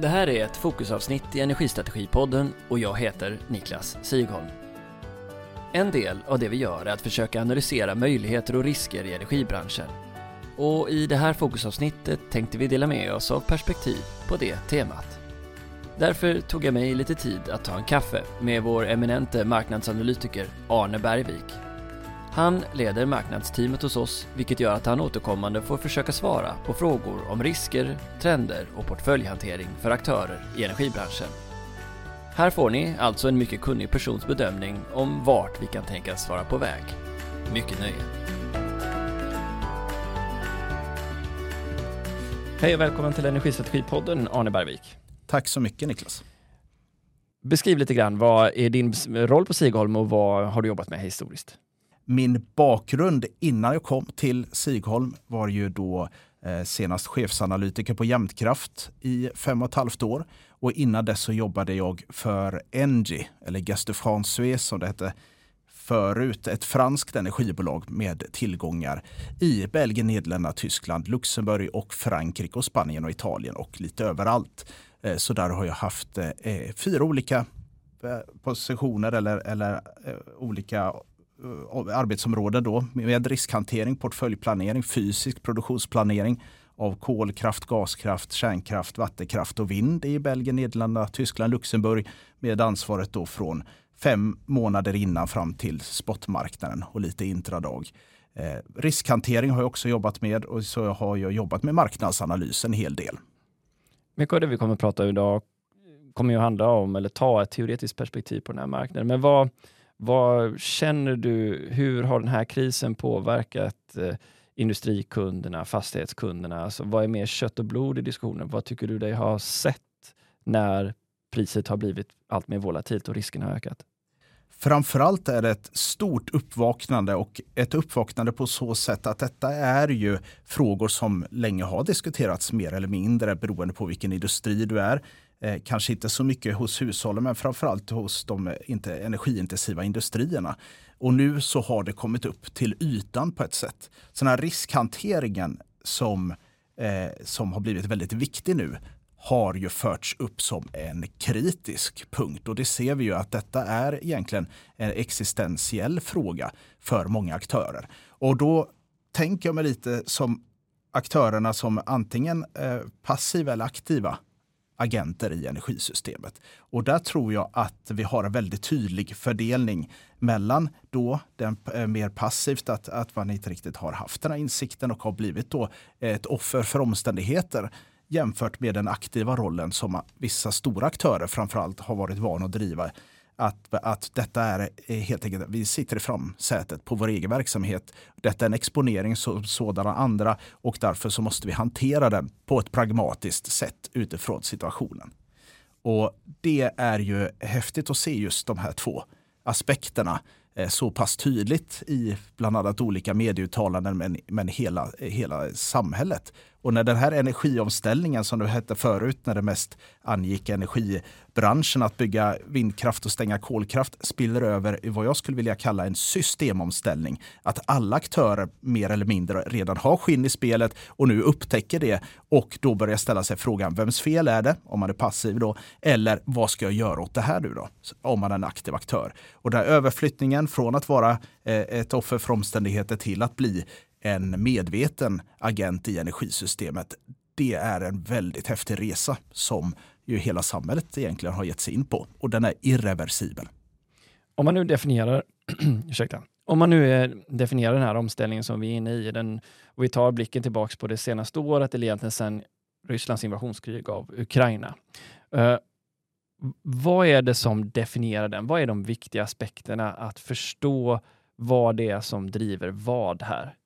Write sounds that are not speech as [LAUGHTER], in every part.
Det här är ett fokusavsnitt i Energistrategipodden och jag heter Niklas Sigholm. En del av det vi gör är att försöka analysera möjligheter och risker i energibranschen. Och i det här fokusavsnittet tänkte vi dela med oss av perspektiv på det temat. Därför tog jag mig lite tid att ta en kaffe med vår eminente marknadsanalytiker Arne Bergvik han leder marknadsteamet hos oss, vilket gör att han återkommande får försöka svara på frågor om risker, trender och portföljhantering för aktörer i energibranschen. Här får ni alltså en mycket kunnig persons bedömning om vart vi kan tänkas vara på väg. Mycket nöje! Hej och välkommen till Energistrategipodden Arne Bergvik. Tack så mycket Niklas. Beskriv lite grann, vad är din roll på Sigholm och vad har du jobbat med historiskt? Min bakgrund innan jag kom till Sigholm var ju då eh, senast chefsanalytiker på Jämtkraft i fem och ett halvt år. Och innan dess så jobbade jag för Engie, eller Gas de France som det hette förut, ett franskt energibolag med tillgångar i Belgien, Nederländerna, Tyskland, Luxemburg och Frankrike och Spanien och Italien och lite överallt. Eh, så där har jag haft eh, fyra olika eh, positioner eller, eller eh, olika Eh, arbetsområden då med riskhantering, portföljplanering, fysisk produktionsplanering av kolkraft, gaskraft, kärnkraft, vattenkraft och vind i Belgien, Nederländerna, Tyskland, Luxemburg med ansvaret då från fem månader innan fram till spotmarknaden och lite intradag. Eh, riskhantering har jag också jobbat med och så har jag jobbat med marknadsanalys en hel del. Mycket av det vi kommer att prata om idag kommer ju handla om, eller ta ett teoretiskt perspektiv på den här marknaden. Men vad, vad känner du, hur har den här krisen påverkat eh, industrikunderna, fastighetskunderna? Alltså, vad är mer kött och blod i diskussionen? Vad tycker du dig ha sett när priset har blivit allt mer volatilt och riskerna har ökat? Framförallt är det ett stort uppvaknande och ett uppvaknande på så sätt att detta är ju frågor som länge har diskuterats mer eller mindre beroende på vilken industri du är. Eh, kanske inte så mycket hos hushållen men framförallt hos de inte energiintensiva industrierna. Och nu så har det kommit upp till ytan på ett sätt. Så den här riskhanteringen som, eh, som har blivit väldigt viktig nu har ju förts upp som en kritisk punkt. Och det ser vi ju att detta är egentligen en existentiell fråga för många aktörer. Och då tänker jag mig lite som aktörerna som antingen eh, passiva eller aktiva agenter i energisystemet. Och där tror jag att vi har en väldigt tydlig fördelning mellan då den eh, mer passivt att, att man inte riktigt har haft den här insikten och har blivit då ett offer för omständigheter jämfört med den aktiva rollen som vissa stora aktörer framförallt har varit vana att driva att, att detta är eh, helt enkelt, vi sitter i framsätet på vår egen verksamhet. Detta är en exponering som sådana andra och därför så måste vi hantera den på ett pragmatiskt sätt utifrån situationen. Och det är ju häftigt att se just de här två aspekterna eh, så pass tydligt i bland annat olika medieuttalanden men, men hela, hela samhället. Och när den här energiomställningen som det hette förut när det mest angick energibranschen att bygga vindkraft och stänga kolkraft spiller över i vad jag skulle vilja kalla en systemomställning. Att alla aktörer mer eller mindre redan har skinn i spelet och nu upptäcker det och då börjar ställa sig frågan vems fel är det om man är passiv då? Eller vad ska jag göra åt det här nu då? Om man är en aktiv aktör. Och den här överflyttningen från att vara eh, ett offer för omständigheter till att bli en medveten agent i energisystemet. Det är en väldigt häftig resa som ju hela samhället egentligen har gett sig in på och den är irreversibel. Om man nu definierar, [CLEARS THROAT] ursäkta, om man nu eh, definierar den här omställningen som vi är inne i den, och vi tar blicken tillbaks på det senaste året, eller egentligen sedan Rysslands invasionskrig av Ukraina. Uh, vad är det som definierar den? Vad är de viktiga aspekterna att förstå vad det är som driver vad här?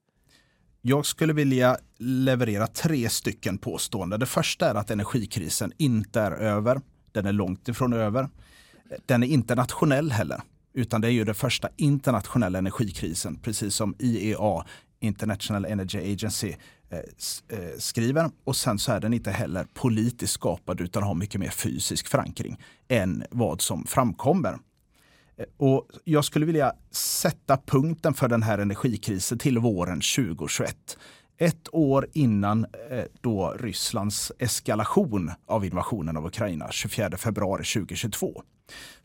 Jag skulle vilja leverera tre stycken påståenden. Det första är att energikrisen inte är över. Den är långt ifrån över. Den är inte nationell heller, utan det är ju den första internationella energikrisen, precis som IEA, International Energy Agency, eh, eh, skriver. Och sen så är den inte heller politiskt skapad utan har mycket mer fysisk förankring än vad som framkommer Eh, och jag skulle vilja sätta punkten för den här energikrisen till våren 2021. ett år innan eh, då Rysslands eskalation av invasionen av Ukraina 24 februari 2022.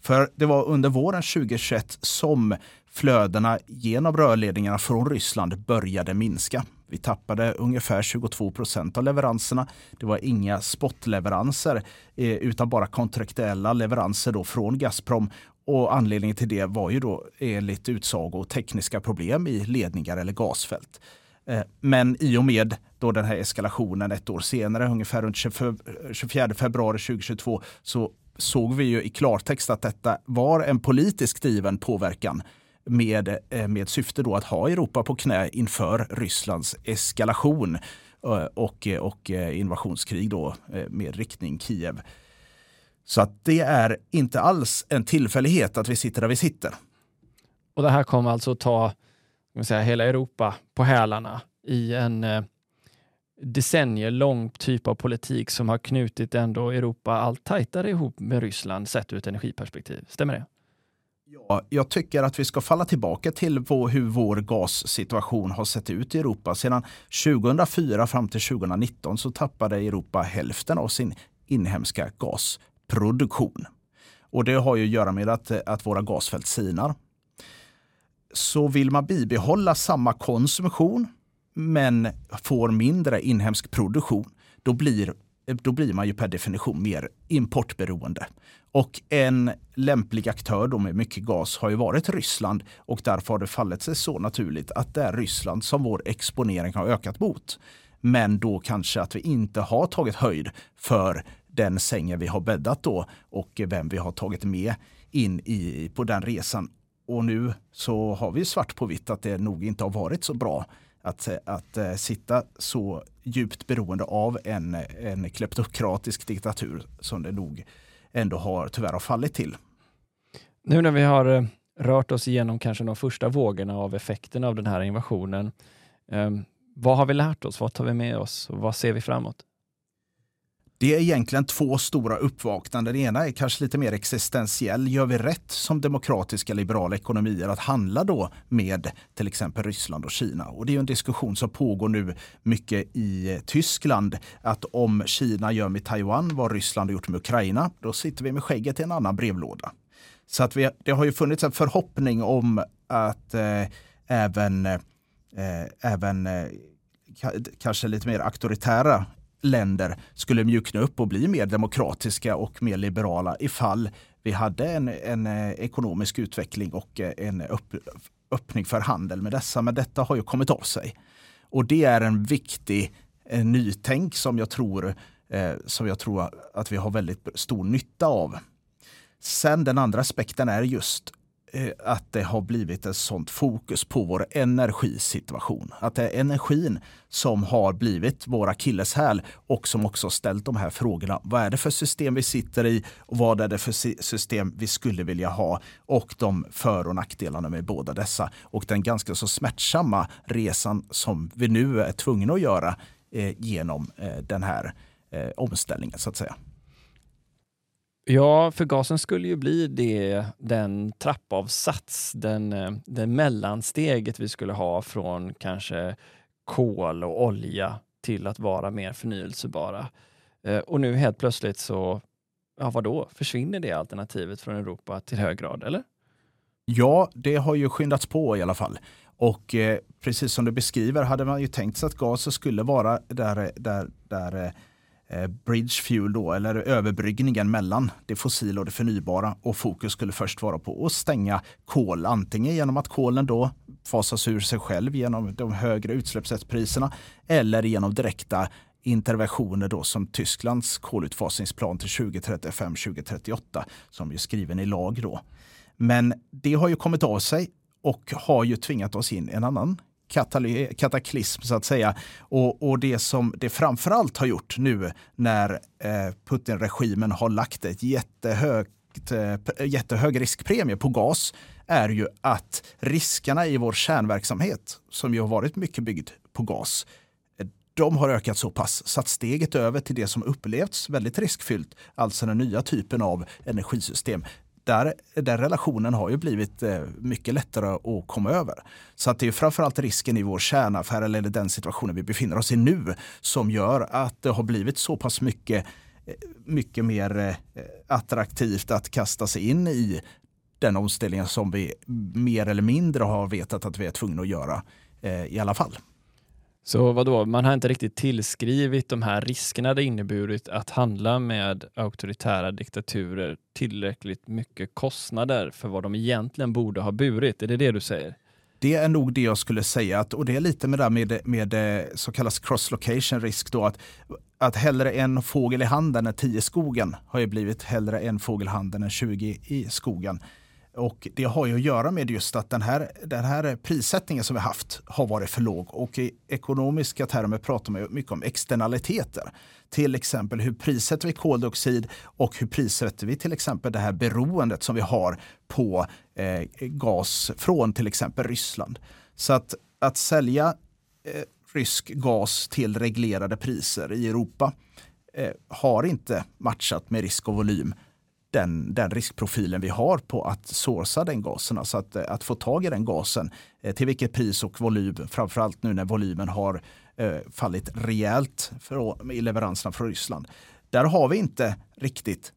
För det var under våren 2021 som flödena genom rörledningarna från Ryssland började minska. Vi tappade ungefär 22 procent av leveranserna. Det var inga spotleveranser eh, utan bara kontraktuella leveranser då från Gazprom. Och anledningen till det var ju då enligt utsago tekniska problem i ledningar eller gasfält. Eh, men i och med då den här eskalationen ett år senare, ungefär runt 24 februari 2022, så såg vi ju i klartext att detta var en politisk driven påverkan med, eh, med syfte då att ha Europa på knä inför Rysslands eskalation eh, och, och invasionskrig då med riktning Kiev. Så att det är inte alls en tillfällighet att vi sitter där vi sitter. Och det här kommer alltså ta säga, hela Europa på hälarna i en eh, decennier lång typ av politik som har knutit ändå Europa allt tajtare ihop med Ryssland sett ur ett energiperspektiv. Stämmer det? Ja, jag tycker att vi ska falla tillbaka till vår, hur vår gassituation har sett ut i Europa. Sedan 2004 fram till 2019 så tappade Europa hälften av sin inhemska produktion. Och det har ju att göra med att, att våra gasfält sinar. Så vill man bibehålla samma konsumtion men får mindre inhemsk produktion, då blir, då blir man ju per definition mer importberoende. Och en lämplig aktör då med mycket gas har ju varit Ryssland och därför har det fallit sig så naturligt att det är Ryssland som vår exponering har ökat mot. Men då kanske att vi inte har tagit höjd för den sängen vi har bäddat då och vem vi har tagit med in i, på den resan. Och nu så har vi svart på vitt att det nog inte har varit så bra att, att äh, sitta så djupt beroende av en, en kleptokratisk diktatur som det nog ändå har tyvärr har fallit till. Nu när vi har eh, rört oss igenom kanske de första vågorna av effekterna av den här invasionen, eh, vad har vi lärt oss? Vad tar vi med oss? Och vad ser vi framåt? Det är egentligen två stora uppvaknanden. Det ena är kanske lite mer existentiell. Gör vi rätt som demokratiska liberala ekonomier att handla då med till exempel Ryssland och Kina? Och det är en diskussion som pågår nu mycket i Tyskland. Att om Kina gör med Taiwan vad Ryssland har gjort med Ukraina, då sitter vi med skägget i en annan brevlåda. Så att vi, det har ju funnits en förhoppning om att eh, även, eh, även eh, kanske lite mer auktoritära länder skulle mjukna upp och bli mer demokratiska och mer liberala ifall vi hade en, en eh, ekonomisk utveckling och eh, en upp, öppning för handel med dessa. Men detta har ju kommit av sig. Och det är en viktig en nytänk som jag, tror, eh, som jag tror att vi har väldigt stor nytta av. Sen den andra aspekten är just Eh, att det har blivit ett sånt fokus på vår energisituation. Att det är energin som har blivit våra akilleshäl och som också ställt de här frågorna. Vad är det för system vi sitter i och vad är det för system vi skulle vilja ha? Och de för och nackdelarna med båda dessa. Och den ganska så smärtsamma resan som vi nu är tvungna att göra eh, genom eh, den här eh, omställningen så att säga. Ja, för gasen skulle ju bli det, den trappavsats, den, eh, det mellansteget vi skulle ha från kanske kol och olja till att vara mer förnyelsebara. Eh, och nu helt plötsligt så, ja vadå, försvinner det alternativet från Europa till hög grad, eller? Ja, det har ju skyndats på i alla fall. Och eh, precis som du beskriver hade man ju tänkt sig att gasen skulle vara där, där, där Eh, Eh, bridge fuel då, eller överbryggningen mellan det fossila och det förnybara. Och fokus skulle först vara på att stänga kol, antingen genom att kolen då fasas ur sig själv genom de högre utsläppsrättspriserna eller genom direkta interventioner då som Tysklands kolutfasningsplan till 2035-2038 som är skriven i lag då. Men det har ju kommit av sig och har ju tvingat oss in i en annan kataklysm så att säga. Och, och det som det framförallt har gjort nu när eh, Putin-regimen har lagt ett jättehögt eh, jättehög riskpremie på gas är ju att riskerna i vår kärnverksamhet, som ju har varit mycket byggd på gas, de har ökat så pass så att steget över till det som upplevts väldigt riskfyllt, alltså den nya typen av energisystem, där, den relationen har ju blivit eh, mycket lättare att komma över. Så att det är framförallt risken i vår kärnaffär eller den situationen vi befinner oss i nu som gör att det har blivit så pass mycket eh, mycket mer eh, attraktivt att kasta sig in i den omställningen som vi mer eller mindre har vetat att vi är tvungna att göra i alla fall. Så vadå, man har inte riktigt tillskrivit de här riskerna det inneburit att handla med auktoritära diktaturer tillräckligt mycket kostnader för vad de egentligen borde ha burit? Är det det du säger? Det är nog det jag skulle säga. Att, och det är lite med det med, med eh, så kallas cross-location risk. Då, att, att hellre en fågel i handen än tio i skogen har ju blivit hellre en fågel i handen än 20 i skogen. Och det har ju att göra med just att den här, den här prissättningen som vi haft har varit för låg. Och i ekonomiska termer pratar man mycket om externaliteter. Till exempel hur prissätter vi koldioxid och hur prissätter vi till exempel det här beroendet som vi har på eh, gas från till exempel Ryssland. Så att, att sälja eh, rysk gas till reglerade priser i Europa eh, har inte matchat med risk och volym den, den riskprofilen vi har på att sourca den gasen. Alltså att, eh, att få tag i den gasen eh, till vilket pris och volym, framförallt nu när volymen har eh, fallit rejält för, i leveranserna från Ryssland. Där har vi inte riktigt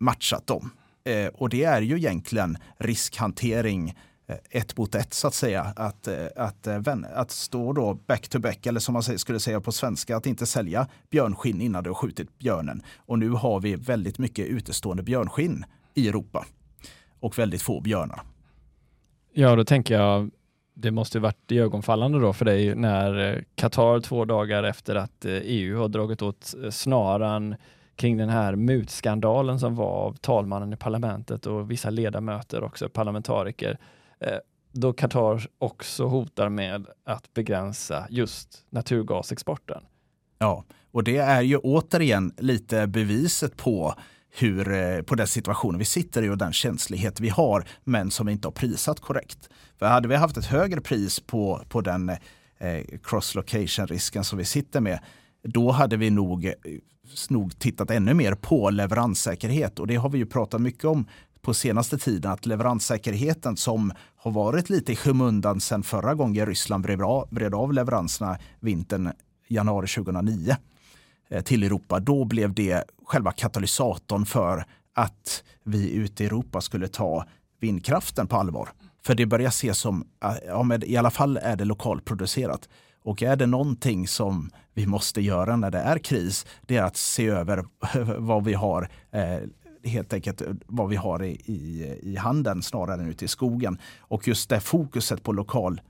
matchat dem. Eh, och det är ju egentligen riskhantering Eh, Eh, ett mot ett så att säga. Att, eh, att, eh, att stå då back to back, eller som man skulle säga på svenska, att inte sälja björnskinn innan du har skjutit björnen. Och nu har vi väldigt mycket utestående björnskinn i Europa och väldigt få björnar. Ja, då tänker jag det måste varit ögonfallande då för dig när Qatar två dagar efter att EU har dragit åt snaran kring den här mutskandalen som var av talmannen i parlamentet och vissa ledamöter också, parlamentariker, Eh, då Qatar också hotar med att begränsa just naturgasexporten. Ja, och det är ju återigen lite beviset på hur, eh, på den situationen vi sitter i och den känslighet vi har, men som vi inte har prisat korrekt. För hade vi haft ett högre pris på, på den eh, cross-location-risken som vi sitter med, då hade vi nog, eh, nog tittat ännu mer på leveranssäkerhet. Och det har vi ju pratat mycket om på senaste tiden att leveranssäkerheten som har varit lite i skymundan sedan förra gången Ryssland vred av leveranserna vintern januari 2009 eh, till Europa. Då blev det själva katalysatorn för att vi ute i Europa skulle ta vindkraften på allvar. För det börjar ses som, eh, ja, men i alla fall är det lokalproducerat. Och är det någonting som vi måste göra när det är kris, det är att se över [LAUGHS] vad vi har eh, helt enkelt vad vi har i, i, i handeln snarare än ute i skogen. Och just det fokuset på lokal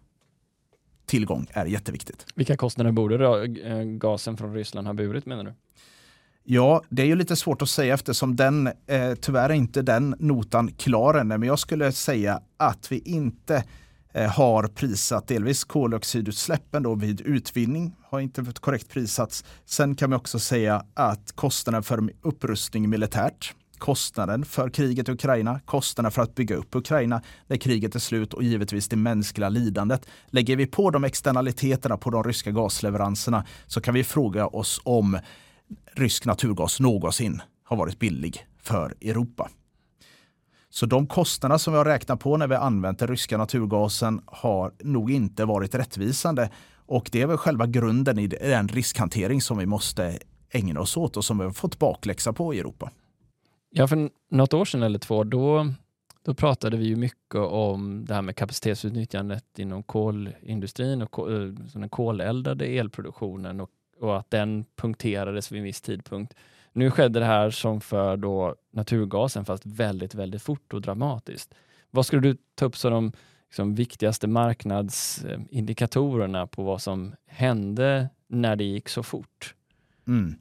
tillgång är jätteviktigt. Vilka kostnader borde då, eh, gasen från Ryssland ha burit menar du? Ja, det är ju lite svårt att säga eftersom den, eh, tyvärr är inte den notan klar än. Men jag skulle säga att vi inte eh, har prisat delvis koldioxidutsläppen då vid utvinning, har inte korrekt prisats. Sen kan vi också säga att kostnaden för upprustning militärt kostnaden för kriget i Ukraina, kostnaden för att bygga upp Ukraina när kriget är slut och givetvis det mänskliga lidandet. Lägger vi på de externaliteterna på de ryska gasleveranserna så kan vi fråga oss om rysk naturgas någonsin har varit billig för Europa. Så de kostnader som vi har räknat på när vi använt den ryska naturgasen har nog inte varit rättvisande. Och det är väl själva grunden i den riskhantering som vi måste ägna oss åt och som vi har fått bakläxa på i Europa. Ja, för något år sedan eller två, då, då pratade vi ju mycket om det här med kapacitetsutnyttjandet inom kolindustrin och kol, eh, den koleldade elproduktionen och, och, att den punkterades vid en viss tidpunkt. Nu skedde det här som för då naturgasen, fast väldigt, väldigt fort och dramatiskt. Vad skulle du ta upp som de liksom, viktigaste marknadsindikatorerna på vad som hände när det gick så fort? Mm.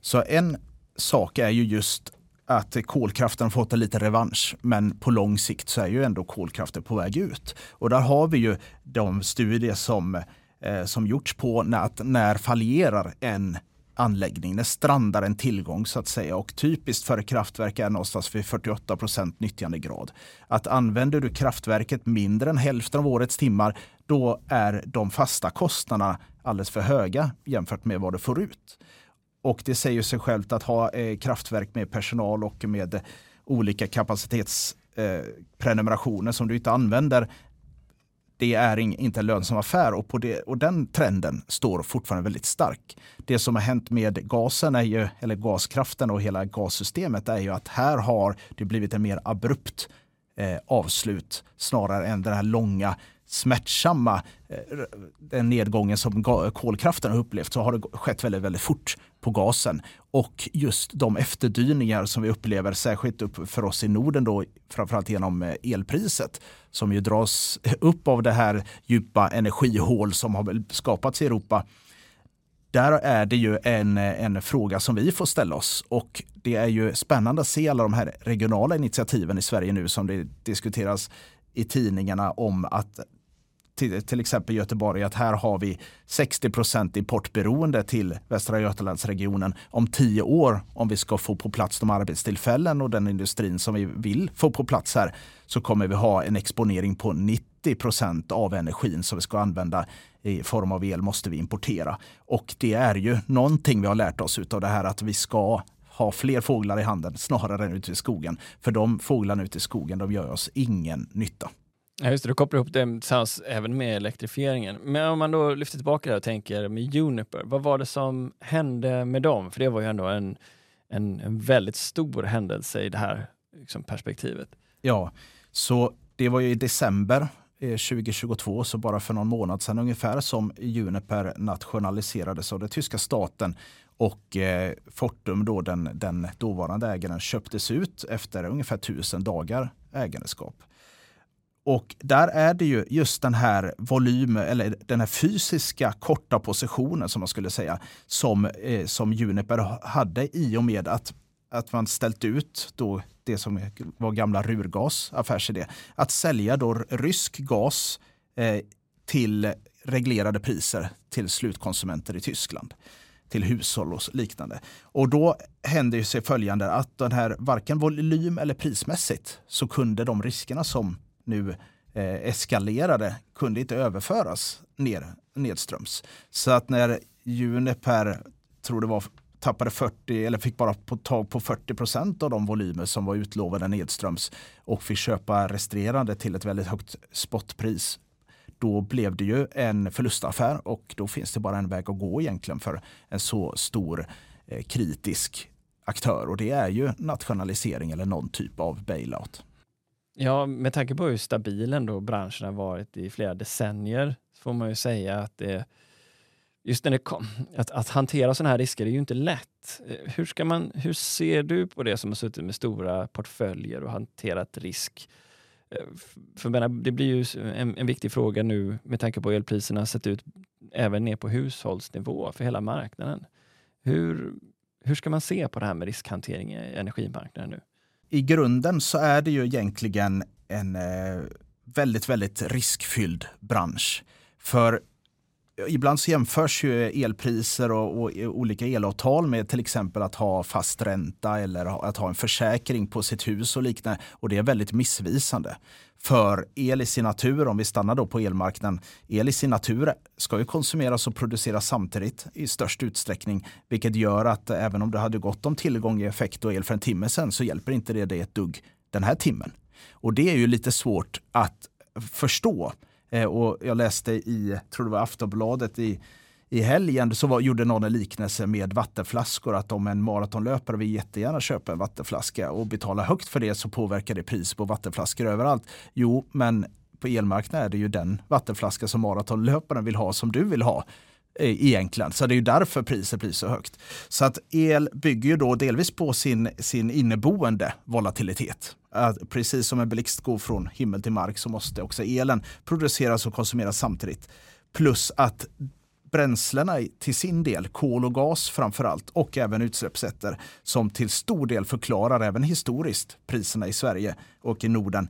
Så en sak är ju just att kolkraften fått en liten revansch. Men på lång sikt så är ju ändå kolkraften på väg ut. Och där har vi ju de studier som, eh, som gjorts på när, att när fallerar en anläggning, när strandar en tillgång så att säga. Och typiskt för kraftverk är någonstans vid 48 procent nyttjandegrad. Att använder du kraftverket mindre än hälften av årets timmar, då är de fasta kostnaderna alldeles för höga jämfört med vad du får ut. Och det säger sig självt att ha eh, kraftverk med personal och med olika kapacitetsprenumerationer eh, som du inte använder det är inte en lönsam affär och, på det, och den trenden står fortfarande väldigt stark. Det som har hänt med gasen, är ju, eller gaskraften och hela gassystemet är ju att här har det blivit en mer abrupt eh, avslut snarare än den här långa smärtsamma eh, den nedgången som kolkraften har upplevt så har det skett väldigt, väldigt fort på gasen. Och just de efterdyningar som vi upplever, särskilt upp för oss i Norden då, framförallt genom eh, elpriset, som ju dras [LAUGHS] upp av det här djupa energihål som har skapats i Europa. Där är det ju en, en fråga som vi får ställa oss och det är ju spännande att se alla de här regionala initiativen i Sverige nu som det diskuteras i tidningarna om att till, till exempel Göteborg att här har vi 60 procent importberoende till Västra Götalandsregionen om tio år om vi ska få på plats de arbetstillfällen och den industrin som vi vill få på plats här så kommer vi ha en exponering på 90 procent av energin som vi ska använda i form av el måste vi importera. Och det är ju någonting vi har lärt oss av det här att vi ska ha fler fåglar i handen snarare än ute i skogen. För de fåglarna ute i skogen de gör oss ingen nytta. Ja, just det, du kopplar ihop det tillsammans även med elektrifieringen. Men om man då lyfter tillbaka det och tänker med Juniper, vad var det som hände med dem? För det var ju ändå en, en, en väldigt stor händelse i det här liksom, perspektivet. Ja, så det var ju i december eh, 2022, så bara för någon månad sedan ungefär, som Juniper nationaliserades av den tyska staten och eh, Fortum, då, den, den dåvarande ägaren, köptes ut efter ungefär tusen dagar ägandeskap. Och där är det ju just den här volymen, eller den här fysiska korta positionen som man skulle säga, som, eh, som Juniper hade i och med att, att man ställt ut då det som var gamla Rurgas affärsidé. Att sälja då rysk gas eh, till reglerade priser till slutkonsumenter i Tyskland till hushåll och liknande. Och då hände ju sig följande att den här varken volym eller prismässigt så kunde de riskerna som nu eh, eskalerade kunde inte överföras ner, nedströms. Så att när Juniper, tror det var, tappade 40 eller fick bara på tag på 40 procent av de volymer som var utlovade nedströms och fick köpa resterande till ett väldigt högt spotpris. Då blev det ju en förlustaffär och då finns det bara en väg att gå egentligen för en så stor eh, kritisk aktör och det är ju nationalisering eller någon typ av bailout. Ja, med tanke på hur stabil ändå branschen har varit i flera decennier får man ju säga att det just när det kom, att, att hantera sådana här risker är ju inte lätt. Eh, hur, ska man, hur ser du på det som har suttit med stora portföljer och hanterat risk? Eh, för det blir ju en, en, viktig fråga nu med tanke på hur elpriserna sett ut även ner på hushållsnivå för hela marknaden. Hur, hur ska man se på det här med riskhantering i energimarknaden nu? I grunden så är det ju egentligen en eh, väldigt, väldigt riskfylld bransch. För ibland så jämförs ju elpriser och, och, e, olika elavtal med till exempel att ha fast ränta eller att ha en försäkring på sitt hus och liknande. Och det är väldigt missvisande. För el i sin natur, om vi stannar då på elmarknaden, el i sin natur ska ju konsumeras och produceras samtidigt i störst utsträckning. Vilket gör att även om det hade gått om tillgång i effekt och el för en timme sedan så hjälper inte det dig ett dugg den här timmen. Och det är ju lite svårt att förstå. Eh, och jag läste i, tror det var Aftonbladet i, i helgen, så var, gjorde någon en liknelse med vattenflaskor. Att om en maratonlöpare vill jättegärna köpa en vattenflaska och betala högt för det så påverkar det pris på vattenflaskor överallt. Jo, men på elmarknaden är det ju den vattenflaska som maratonlöparen vill ha som du vill ha eh, egentligen. Så det är ju därför priset blir så högt. Så att el bygger ju då delvis på sin, sin inneboende volatilitet att precis som en blixt går från himmel till mark så måste också elen produceras och konsumeras samtidigt. Plus att bränslena till sin del, kol och gas framför allt, och även utsläppsrätter som till stor del förklarar även historiskt priserna i Sverige och i Norden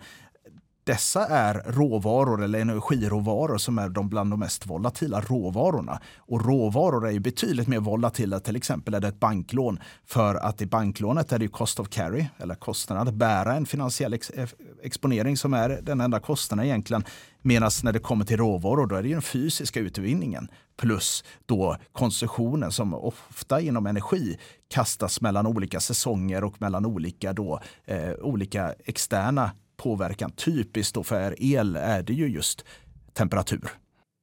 dessa är råvaror eller energiråvaror som är de bland de mest volatila råvarorna. Och råvaror är ju betydligt mer volatila. Till exempel är det ett banklån. För att i banklånet är det ju cost of carry, eller kostnaden att bära en finansiell ex eh, exponering som är den enda kostnaden egentligen. Medan när det kommer till råvaror då är det ju den fysiska utvinningen plus då konsumtionen som ofta inom energi kastas mellan olika säsonger och mellan olika, då, eh, olika externa påverkan. Typiskt då för el är det ju just temperatur.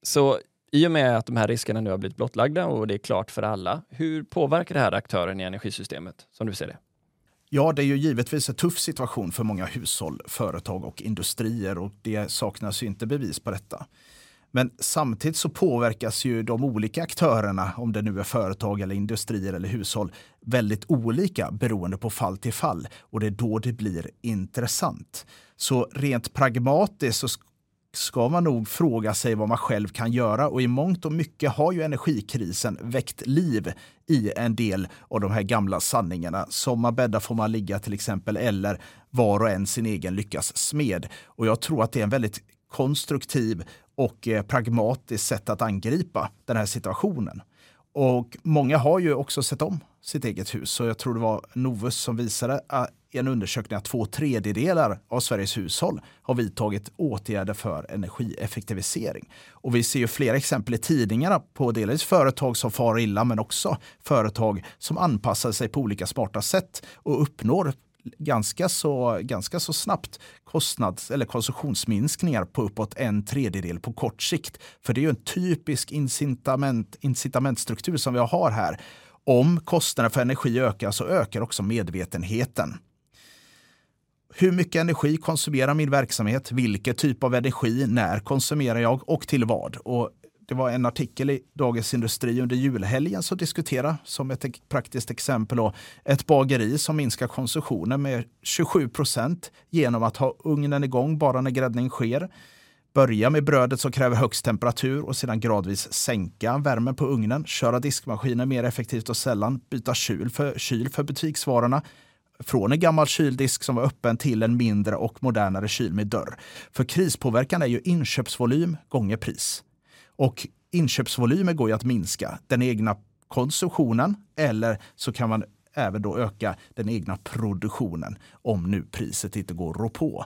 Så i och med att de här riskerna nu har blivit blottlagda och det är klart för alla, hur påverkar det här aktören i energisystemet som du ser det? Ja, det är ju givetvis en tuff situation för många hushåll, företag och industrier och det saknas ju inte bevis på detta. Men samtidigt så påverkas ju de olika aktörerna, om det nu är företag eller industrier eller hushåll, väldigt olika beroende på fall till fall. Och det är då det blir intressant. Så rent pragmatiskt så ska man nog fråga sig vad man själv kan göra. Och i mångt och mycket har ju energikrisen väckt liv i en del av de här gamla sanningarna. Som man bäddar får man ligga till exempel, eller var och en sin egen lyckas smed. Och jag tror att det är en väldigt konstruktiv och eh, pragmatiskt sätt att angripa den här situationen. Och många har ju också sett om sitt eget hus. Så jag tror det var Novus som visade eh, i en undersökning att två tredjedelar av Sveriges hushåll har vidtagit åtgärder för energieffektivisering. Och vi ser ju flera exempel i tidningarna på delvis företag som far illa men också företag som anpassar sig på olika smarta sätt och uppnår ganska så, ganska så snabbt kostnads eller konsumtionsminskningar på uppåt en tredjedel på kort sikt. För det är ju en typisk incitament, incitamentstruktur som vi har här. Om kostnaderna för energi ökar så ökar också medvetenheten. Hur mycket energi konsumerar min verksamhet? Vilken typ av energi? När konsumerar jag och till vad? Och det var en artikel i Dagens Industri under julhelgen som diskuterade som ett praktiskt exempel då, ett bageri som minskar konsumtionen med 27 procent genom att ha ugnen igång bara när gräddning sker. Börja med brödet som kräver högst temperatur och sedan gradvis sänka värmen på ugnen. Köra diskmaskinen mer effektivt och sällan. Byta kyl för, kyl för butiksvarorna från en gammal kyldisk som var öppen till en mindre och modernare kyl med dörr. För krispåverkan är ju inköpsvolym gånger pris. Och inköpsvolymer går ju att minska. Den egna konsumtionen eller så kan man även då öka den egna produktionen om nu priset inte går att rå på.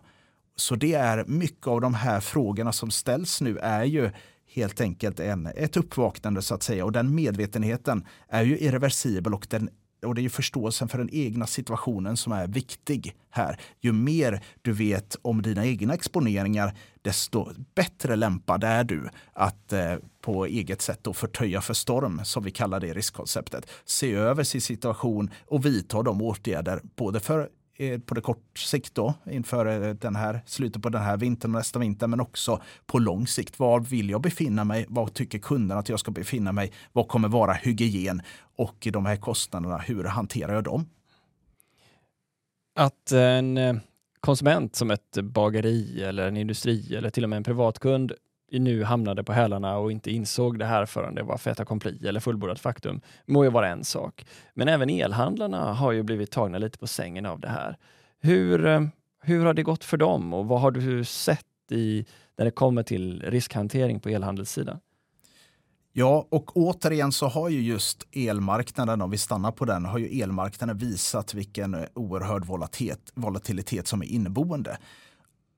Så det är mycket av de här frågorna som ställs nu är ju helt enkelt en, ett uppvaknande så att säga och den medvetenheten är ju irreversibel och den och det är ju förståelsen för den egna situationen som är viktig här. Ju mer du vet om dina egna exponeringar, desto bättre lämpad är du att eh, på eget sätt då förtöja för storm, som vi kallar det i riskkonceptet. Se över sin situation och vidta de åtgärder, både för eh, på det kort sikt då, inför eh, den här, slutet på den här vintern och nästa vinter, men också på lång sikt. Var vill jag befinna mig? Vad tycker kunderna att jag ska befinna mig? Vad kommer vara hygien? Och de här kostnaderna, hur hanterar jag dem? Att en eh, konsument som ett bageri eller en industri eller till och med en privatkund nu hamnade på hälarna och inte insåg det här förrän det var fait accompli eller fullbordat faktum, må ju vara en sak. Men även elhandlarna har ju blivit tagna lite på sängen av det här. Hur, eh, hur har det gått för dem och vad har du sett i, när det kommer till riskhantering på elhandelssidan? Ja, och återigen så har ju just elmarknaden, om vi stannar på den, har ju elmarknaden visat vilken eh, oerhörd volatilitet, volatilitet som är inneboende.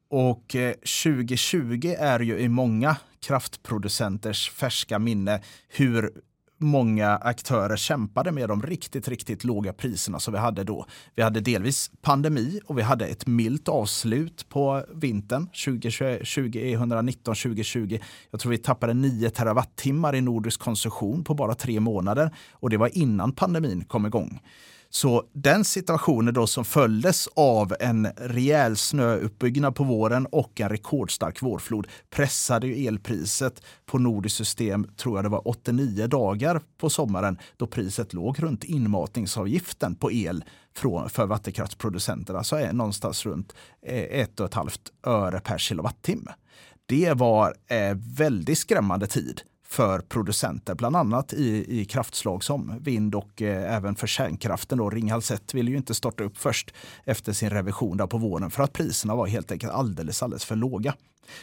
Och eh, 2020 är ju i många kraftproducenters färska minne hur många aktörer kämpade med de riktigt, riktigt låga priserna som vi hade då. Vi hade delvis pandemi och vi hade ett milt avslut på vintern 2019-2020. Jag tror vi tappade 9 terawattimmar i nordisk konsumtion på bara tre månader och det var innan pandemin kom igång. Så den situationen då som följdes av en rejäl snöuppbyggnad på våren och en rekordstark vårflod pressade ju elpriset på nordiskt system, tror jag det var 89 dagar på sommaren, då priset låg runt inmatningsavgiften på el för vattenkraftsproducenterna, så är någonstans runt eh, 1,5 öre per kilowattimme. Det var eh, väldigt skrämmande tid för producenter, bland annat i, i kraftslag som vind och eh, även för kärnkraften. Då. Ringhals 1 ville ju inte starta upp först efter sin revision där på våren för att priserna var helt enkelt alldeles, alldeles för låga.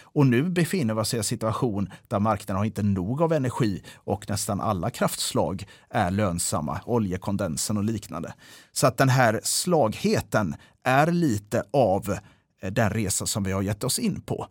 Och nu befinner vi oss i en situation där marknaden har inte nog av energi och nästan alla kraftslag är lönsamma, oljekondensen och liknande. Så att den här slagheten är lite av eh, den resa som vi har gett oss in på.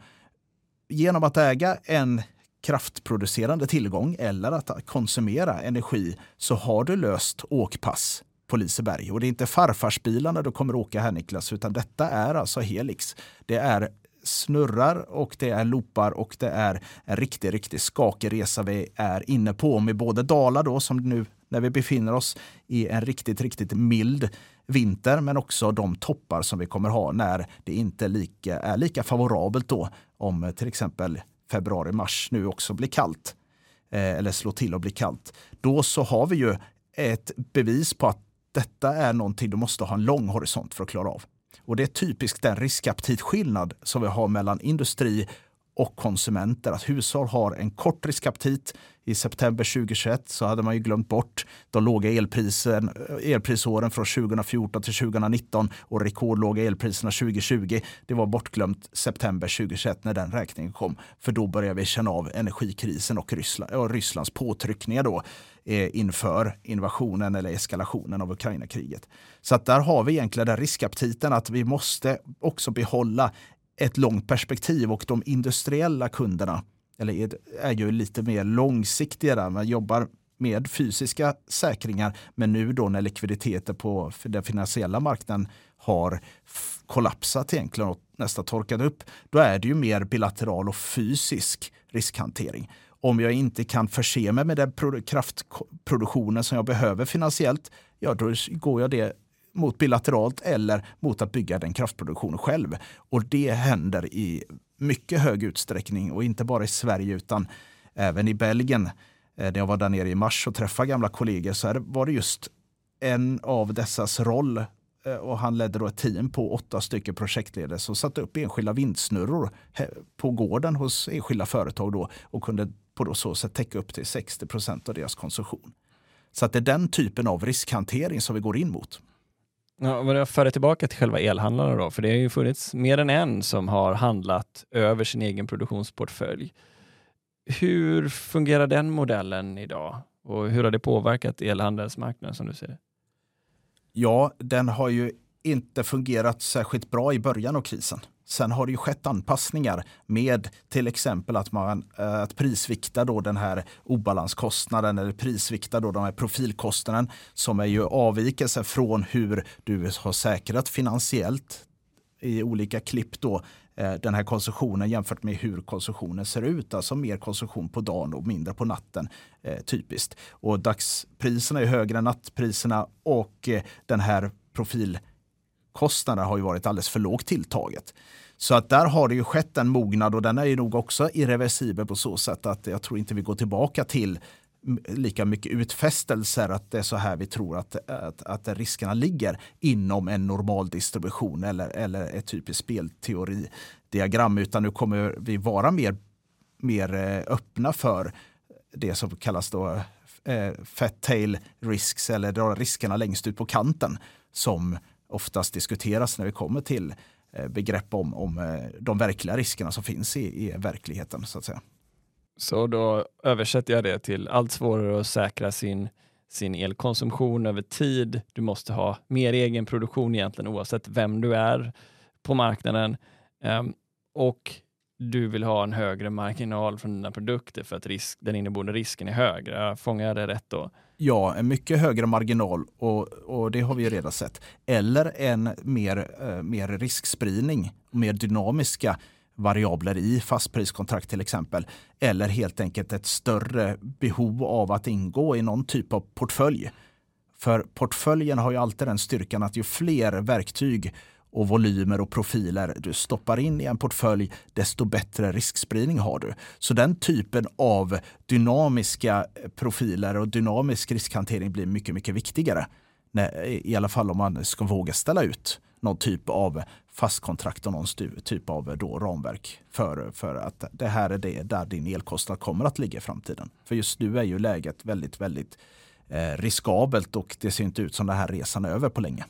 Genom att äga en kraftproducerande tillgång eller att konsumera energi så har du löst åkpass på Liseberg. Och det är inte farfarsbilarna du kommer åka här Niklas, utan detta är alltså Helix. Det är snurrar och det är loopar och det är en riktig, riktig skakig resa vi är inne på med både Dala då som nu när vi befinner oss i en riktigt, riktigt mild vinter, men också de toppar som vi kommer ha när det inte lika, är lika favorabelt då om till exempel februari, mars nu också blir kallt eh, eller slår till och blir kallt. Då så har vi ju ett bevis på att detta är någonting du måste ha en lång horisont för att klara av. Och det är typiskt den riskaptitskillnad som vi har mellan industri och konsumenter. Att hushåll har en kort riskaptit. I september 2021 så hade man ju glömt bort de låga elprisen, eh, elprisåren från 2014 till 2019 och rekordlåga elpriserna 2020. Det var bortglömt september 2021 när den räkningen kom. För då började vi känna av energikrisen och, Ryssland, och Rysslands påtryckningar då eh, inför invasionen eller eskalationen av Ukraina-kriget. Så att där har vi egentligen den riskaptiten att vi måste också behålla ett långt perspektiv och de industriella kunderna eller är ju lite mer långsiktiga där. Man jobbar med fysiska säkringar, men nu då när likviditeten på den finansiella marknaden har kollapsat egentligen och nästan torkat upp, då är det ju mer bilateral och fysisk riskhantering. Om jag inte kan förse mig med den kraftproduktionen som jag behöver finansiellt, ja då går jag det mot bilateralt eller mot att bygga den kraftproduktionen själv. Och det händer i mycket hög utsträckning och inte bara i Sverige utan även i Belgien. Eh, när jag var där nere i mars och träffade gamla kollegor så var det just en av dessas roll eh, och han ledde då ett team på åtta stycken projektledare som satte upp enskilda vindsnurror eh, på gården hos enskilda företag då och kunde på så sätt täcka upp till 60 procent av deras konsumtion. Så att det är den typen av riskhantering som vi går in mot. Ja, men jag för det tillbaka till själva elhandlarna då, för det har ju funnits mer än en som har handlat över sin egen produktionsportfölj. Hur fungerar den modellen idag och hur har det påverkat elhandelsmarknaden som du ser det? Ja, den har ju inte fungerat särskilt bra i början av krisen. Sen har det ju skett anpassningar med till exempel att man eh, att prisvikta då den här obalanskostnaden eller prisvikta då de här profilkostnaden som är ju avvikelse från hur du har säkrat finansiellt i olika klipp då eh, den här konsumtionen jämfört med hur konsumtionen ser ut. Alltså mer konsumtion på dagen och mindre på natten. Eh, typiskt. Och dagspriserna är högre än nattpriserna och den här profilkostnaden har ju varit alldeles för lågt tilltaget. Så att där har det ju skett en mognad och den är ju nog också irreversibel på så sätt att jag tror inte vi går tillbaka till lika mycket utfästelser att det är så här vi tror att, att, att riskerna ligger inom en normal distribution eller, eller ett typiskt spelteoridiagram. Utan nu kommer vi vara mer, mer eh, öppna för det som kallas då eh, fat tail risks eller riskerna längst ut på kanten som oftast diskuteras när vi kommer till Eh, begrepp om, om eh, de verkliga riskerna som finns i, i verkligheten. Så att säga. Så då översätter jag det till allt svårare att säkra sin, sin elkonsumtion över tid. Du måste ha mer egen produktion egentligen oavsett vem du är på marknaden. Um, och du vill ha en högre marginal från dina produkter för att risk, den inneboende risken är högre. Fångar jag det rätt då? Ja, en mycket högre marginal och, och det har vi ju redan sett. Eller en mer, eh, mer riskspridning, mer dynamiska variabler i fastpriskontrakt till exempel. Eller helt enkelt ett större behov av att ingå i någon typ av portfölj. För portföljen har ju alltid den styrkan att ju fler verktyg och volymer och profiler du stoppar in i en portfölj, desto bättre riskspridning har du. Så den typen av dynamiska eh, profiler och dynamisk riskhantering blir mycket, mycket viktigare. Eh, I alla fall om man ska våga ställa ut någon typ av fastkontrakt och någon typ av eh, då ramverk för, för att det här är det där din elkostnad kommer att ligga i framtiden. För just nu är ju läget väldigt, väldigt riskabelt och det ser inte ut som den här resan är över på länge.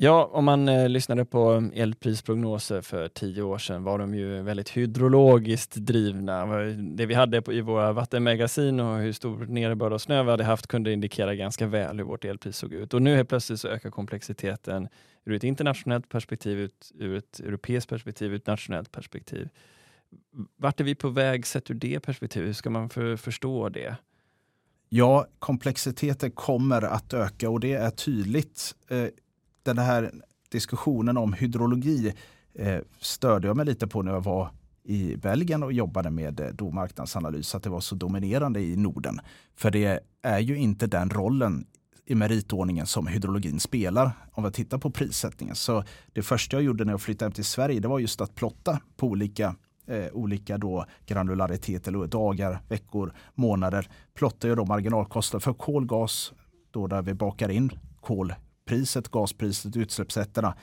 Ja, om man eh, lyssnade på um, elprisprognoser för tio år sedan var de ju väldigt hydrologiskt drivna. Det vi hade på, i våra vattenmagasin och hur stor nederbörd och snö vi hade haft kunde indikera ganska väl hur vårt elpris såg ut. Och nu helt plötsligt så ökar komplexiteten ur ett internationellt perspektiv, ut, ur ett europeiskt perspektiv, ur ett nationellt perspektiv. Vart är vi på väg sett ur det perspektivet? Hur ska man för, förstå det? Ja, komplexiteten kommer att öka och det är tydligt. Eh, den här diskussionen om hydrologi eh, störde jag mig lite på när jag var i Belgien och jobbade med eh, då marknadsanalys, att det var så dominerande i Norden. För det är ju inte den rollen i meritordningen som hydrologin spelar. Om vi tittar på prissättningen. Så det första jag gjorde när jag flyttade hem till Sverige det var just att plotta på olika eh, olika då granularitet eller dagar, veckor, månader. Plottar jag då marginalkostnader för kolgas, då där vi bakar in kol, kolpriset, gaspriset, utsläppsrätterna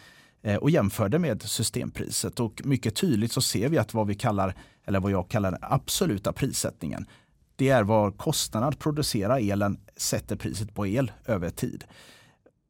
eh, och jämförde med systempriset. Och mycket tydligt så ser vi att vad vi kallar, eller vad jag kallar den absoluta prissättningen, det är vad kostnaden att producera elen sätter priset på el över tid.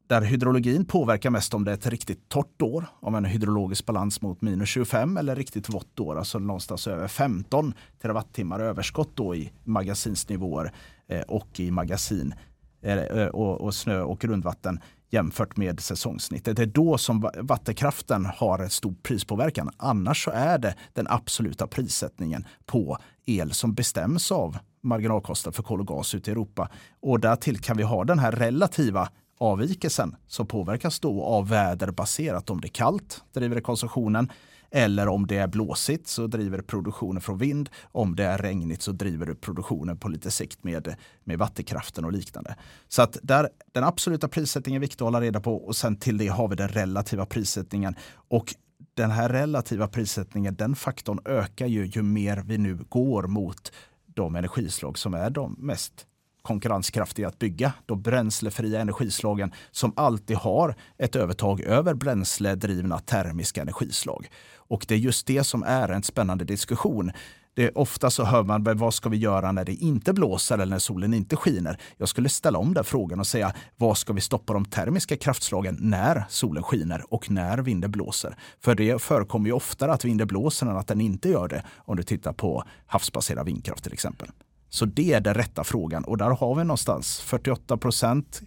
Där hydrologin påverkar mest om det är ett riktigt torrt år, om en hydrologisk balans mot minus 25 eller riktigt vått år, alltså någonstans över 15 terawattimmar överskott då i magasinsnivåer eh, och i magasin eh, och, och snö och grundvatten jämfört med säsongssnittet. Det är då som vattenkraften har en stor prispåverkan. Annars så är det den absoluta prissättningen på el som bestäms av marginalkostnad för kol och gas ute i Europa. Och därtill kan vi ha den här relativa avvikelsen som påverkas då av väder baserat. Om det är kallt driver det konsumtionen eller om det är blåsigt så driver det produktionen från vind. Om det är regnigt så driver det produktionen på lite sikt med, med vattenkraften och liknande. Så att där, den absoluta prissättningen är viktig att hålla reda på och sen till det har vi den relativa prissättningen. Och den här relativa prissättningen, den faktorn ökar ju ju mer vi nu går mot de energislag som är de mest konkurrenskraftiga att bygga. De bränslefria energislagen som alltid har ett övertag över bränsledrivna termiska energislag. Och det är just det som är en spännande diskussion. Det ofta så hör man vad ska vi göra när det inte blåser eller när solen inte skiner. Jag skulle ställa om den frågan och säga vad ska vi stoppa de termiska kraftslagen när solen skiner och när vinden blåser? För det förekommer ju oftare att vinden blåser än att den inte gör det om du tittar på havsbaserad vindkraft till exempel. Så det är den rätta frågan och där har vi någonstans 48 procent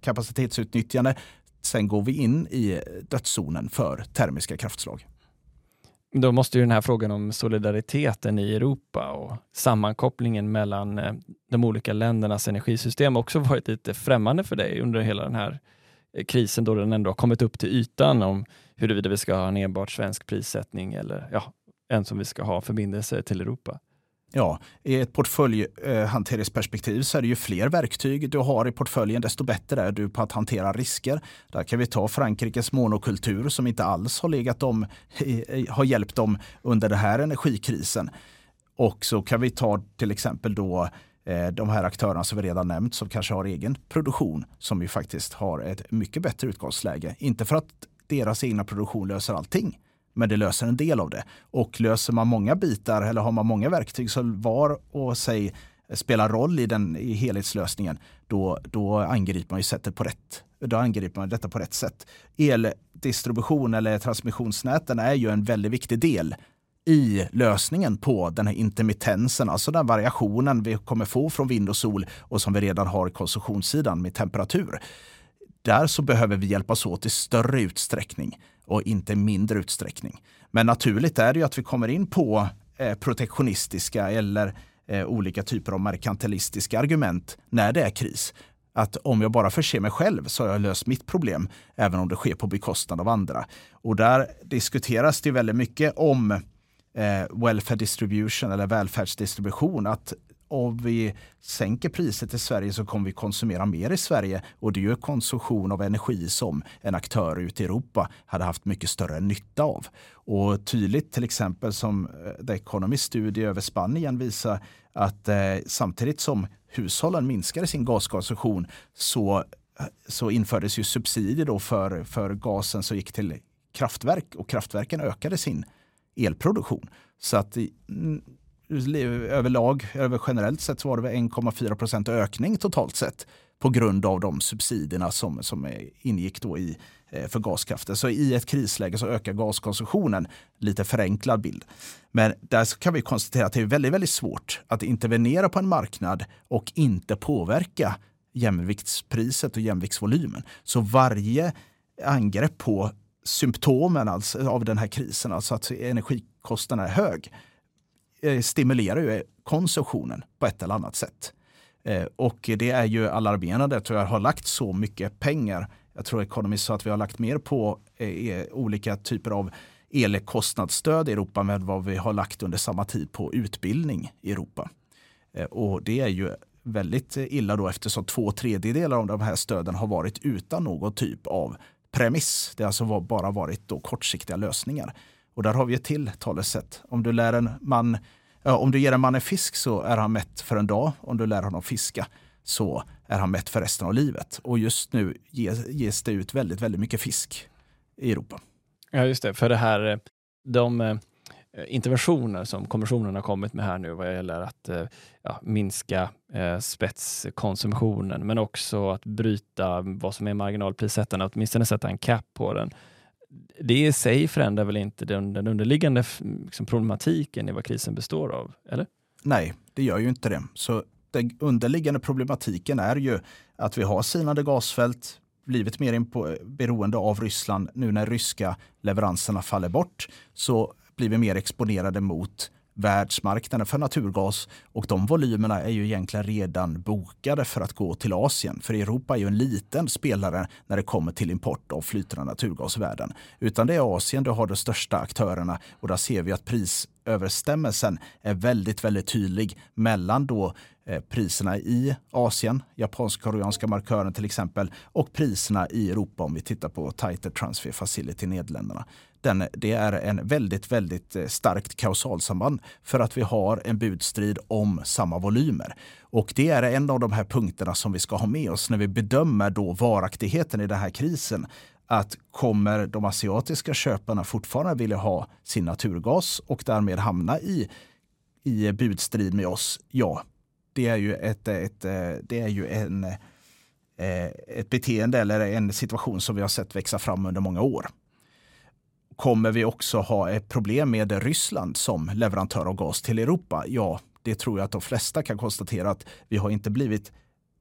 kapacitetsutnyttjande. Sen går vi in i dödszonen för termiska kraftslag. Då måste ju den här frågan om solidariteten i Europa och sammankopplingen mellan eh, de olika ländernas energisystem också varit lite främmande för dig under hela den här eh, krisen då den ändå har kommit upp till ytan om huruvida vi ska ha en enbart svensk prissättning eller ja, en som vi ska ha förbindelser till Europa. Ja, i ett portföljhanteringsperspektiv så är det ju fler verktyg du har i portföljen, desto bättre är du på att hantera risker. Där kan vi ta Frankrikes monokultur som inte alls har, legat dem, har hjälpt dem under den här energikrisen. Och så kan vi ta till exempel då eh, de här aktörerna som vi redan nämnt som kanske har egen produktion som ju faktiskt har ett mycket bättre utgångsläge. Inte för att deras egna produktion löser allting, men det löser en del av det. Och löser man många bitar eller har man många verktyg som var och sig spelar roll i, den, i helhetslösningen, då, då angriper man ju sättet på rätt. Då angriper man detta på rätt sätt. Eldistribution eller transmissionsnäten är ju en väldigt viktig del i lösningen på den här intermittensen, alltså den variationen vi kommer få från vind och sol och som vi redan har i konsumtionssidan med temperatur. Där så behöver vi hjälpas åt i större utsträckning och inte mindre utsträckning. Men naturligt är det ju att vi kommer in på eh, protektionistiska eller eh, olika typer av merkantilistiska argument när det är kris. Att om jag bara förser mig själv så har jag löst mitt problem, även om det sker på bekostnad av andra. Och där diskuteras det väldigt mycket om eh, welfare distribution eller välfärdsdistribution. Att om vi sänker priset i Sverige så kommer vi konsumera mer i Sverige och det är ju konsumtion av energi som en aktör ute i Europa hade haft mycket större nytta av. Och tydligt till exempel som eh, The Economist studie över Spanien visar att eh, samtidigt som hushållen minskade sin gaskonsumtion så, eh, så infördes ju subsidier då för, för gasen som gick till kraftverk och kraftverken ökade sin elproduktion. Så att överlag, över generellt sett så var det 1,4 procent ökning totalt sett på grund av de subsidierna som, som eh, ingick då i, eh, för gaskraften. Så i ett krisläge så ökar gaskonsumtionen, lite förenklad bild. Men där kan vi konstatera att det är väldigt, väldigt svårt att intervenera på en marknad och inte påverka jämviktspriset och jämviktsvolymen. Så varje angrepp på symptomen alltså av den här krisen, alltså att energikostnaden är hög, Eh, stimulerar ju konsumtionen på ett eller annat sätt. Eh, och det är ju alarmerande att vi har lagt så mycket pengar. Jag tror Economist sa att vi har lagt mer på eh, e, olika typer av elkostnadsstöd i Europa med vad vi har lagt under samma tid på utbildning i Europa. Och det är ju väldigt illa då eftersom två tredjedelar av de här stöden har varit utan någon typ av premiss. Det har alltså bara varit då kortsiktiga lösningar. Och där har vi ett till talesätt. Om du, lär en man, ja, om du ger en man en fisk så är han mätt för en dag. Om du lär honom fiska så är han mätt för resten av livet. Och just nu ges, ges det ut väldigt, väldigt mycket fisk i Europa. Ja, just det. För det här, eh, de eh, interventioner som kommissionen har kommit med här nu vad gäller att eh, ja, minska eh, spetskonsumtionen, men också att bryta vad som är marginalprissättande, åtminstone sätta en cap på den. Det i sig förändrar väl inte den, den underliggande liksom, problematiken i vad krisen består av, eller? Nej, det gör ju inte det. Så den underliggande problematiken är ju att vi har sinande gasfält, blivit mer beroende av Ryssland nu när ryska leveranserna faller bort så blir vi mer exponerade mot världsmarknaden för naturgas och de volymerna är ju egentligen redan bokade för att gå till Asien. För Europa är ju en liten spelare när det kommer till import av flytande naturgas i världen. Utan det är Asien du har de största aktörerna och där ser vi att prisöverstämmelsen är väldigt, väldigt tydlig mellan då eh, priserna i Asien, japansk-koreanska markören till exempel, och priserna i Europa om vi tittar på Tighter Transfer Facility i Nederländerna den, det är en väldigt, väldigt eh, starkt kausalsamband för att vi har en budstrid om samma volymer. Och det är en av de här punkterna som vi ska ha med oss när vi bedömer då varaktigheten i den här krisen. Att kommer de asiatiska köparna fortfarande vilja ha sin naturgas och därmed hamna i, i budstrid med oss? Ja, det är ju, ett, ett, eh, det är ju en, eh, ett beteende eller en situation som vi har sett växa fram under många år kommer vi också ha ett problem med Ryssland som leverantör av gas till Europa? Ja, det tror jag att de flesta kan konstatera att vi har inte blivit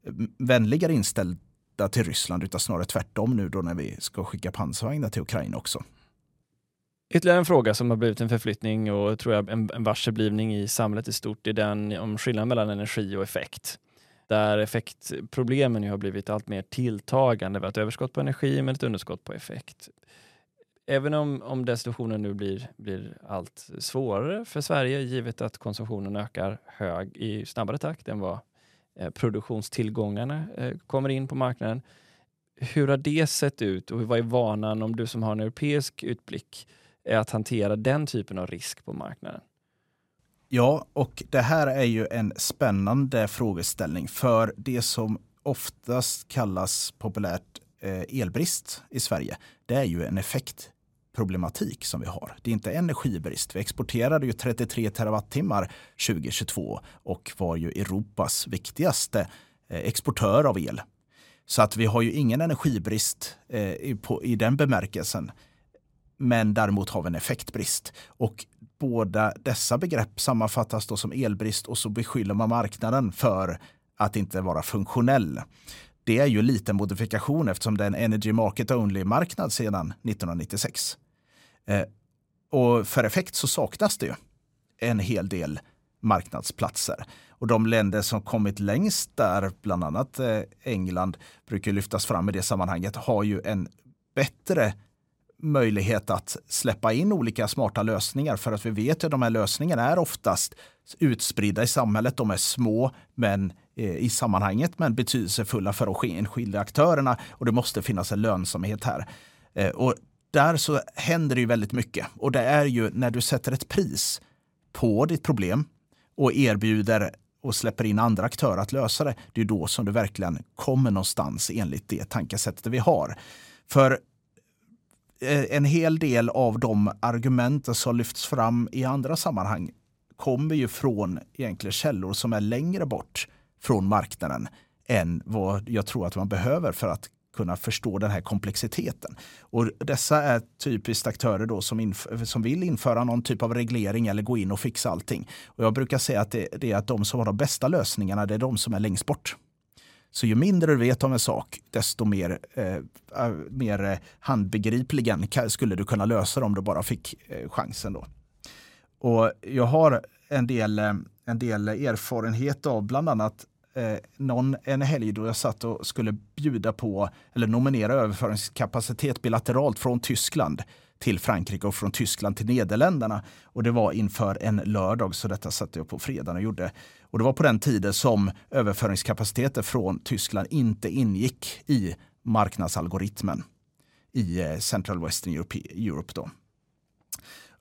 eh, vänligare inställda till Ryssland utan snarare tvärtom nu då när vi ska skicka pansarvagnar till Ukraina också. Ytterligare en fråga som har blivit en förflyttning och tror jag en, en i samhället i stort är den om skillnaden mellan energi och effekt. Där effektproblemen har blivit allt mer tilltagande. Vi har ett överskott på energi men ett underskott på effekt även om, om den situationen nu blir, blir allt svårare för Sverige, givet att konsumtionen ökar hög i snabbare takt än vad eh, produktionstillgångarna eh, kommer in på marknaden. Hur har det sett ut och vad är vanan, om du som har en europeisk utblick, är att hantera den typen av risk på marknaden? Ja, och det här är ju en spännande frågeställning för det som oftast kallas populärt eh, elbrist i Sverige, det är ju en effekt problematik som vi har. Det är inte energibrist. Vi exporterade ju 33 terawattimmar 2022 och var ju Europas viktigaste eh, exportör av el. Så att vi har ju ingen energibrist eh, i den bemärkelsen. Men däremot har vi en effektbrist. Och båda dessa begrepp sammanfattas då som elbrist och så beskyller man marknaden för att inte vara funktionell. Det är ju lite modifikation eftersom det är en Energy Market Only-marknad sedan 1996. Eh, och för effekt så saknas det ju en hel del marknadsplatser. Och de länder som kommit längst där, bland annat eh, England, brukar lyftas fram i det sammanhanget, har ju en bättre möjlighet att släppa in olika smarta lösningar för att vi vet att de här lösningarna är oftast utspridda i samhället. De är små men eh, i sammanhanget men betydelsefulla för de enskilda aktörerna och det måste finnas en lönsamhet här. Eh, och där så händer det ju väldigt mycket. Och det är ju när du sätter ett pris på ditt problem och erbjuder och släpper in andra aktörer att lösa det, det är då som du verkligen kommer någonstans enligt det tankesättet vi har. För eh, en hel del av de argument som lyfts fram i andra sammanhang kommer ju från egentligen källor som är längre bort från marknaden än vad jag tror att man behöver för att kunna förstå den här komplexiteten. Och dessa är typiskt aktörer då som, som vill införa någon typ av reglering eller gå in och fixa allting. Och jag brukar säga att det, det är att de som har de bästa lösningarna, det är de som är längst bort. Så ju mindre du vet om en sak, desto mer, eh, eh mer eh, handbegripligen skulle du kunna lösa det om du bara fick eh, chansen. Då. Och jag har en del, eh, en del erfarenhet av bland annat eh, någon, en helg då jag satt och skulle bjuda på eller nominera överföringskapacitet bilateralt från Tyskland till Frankrike och från Tyskland till Nederländerna. Och det var inför en lördag, så detta satte jag på fredagen och gjorde. Och det var på den tiden som överföringskapaciteter från Tyskland inte ingick i marknadsalgoritmen i eh, Central Western Europe. Europe då.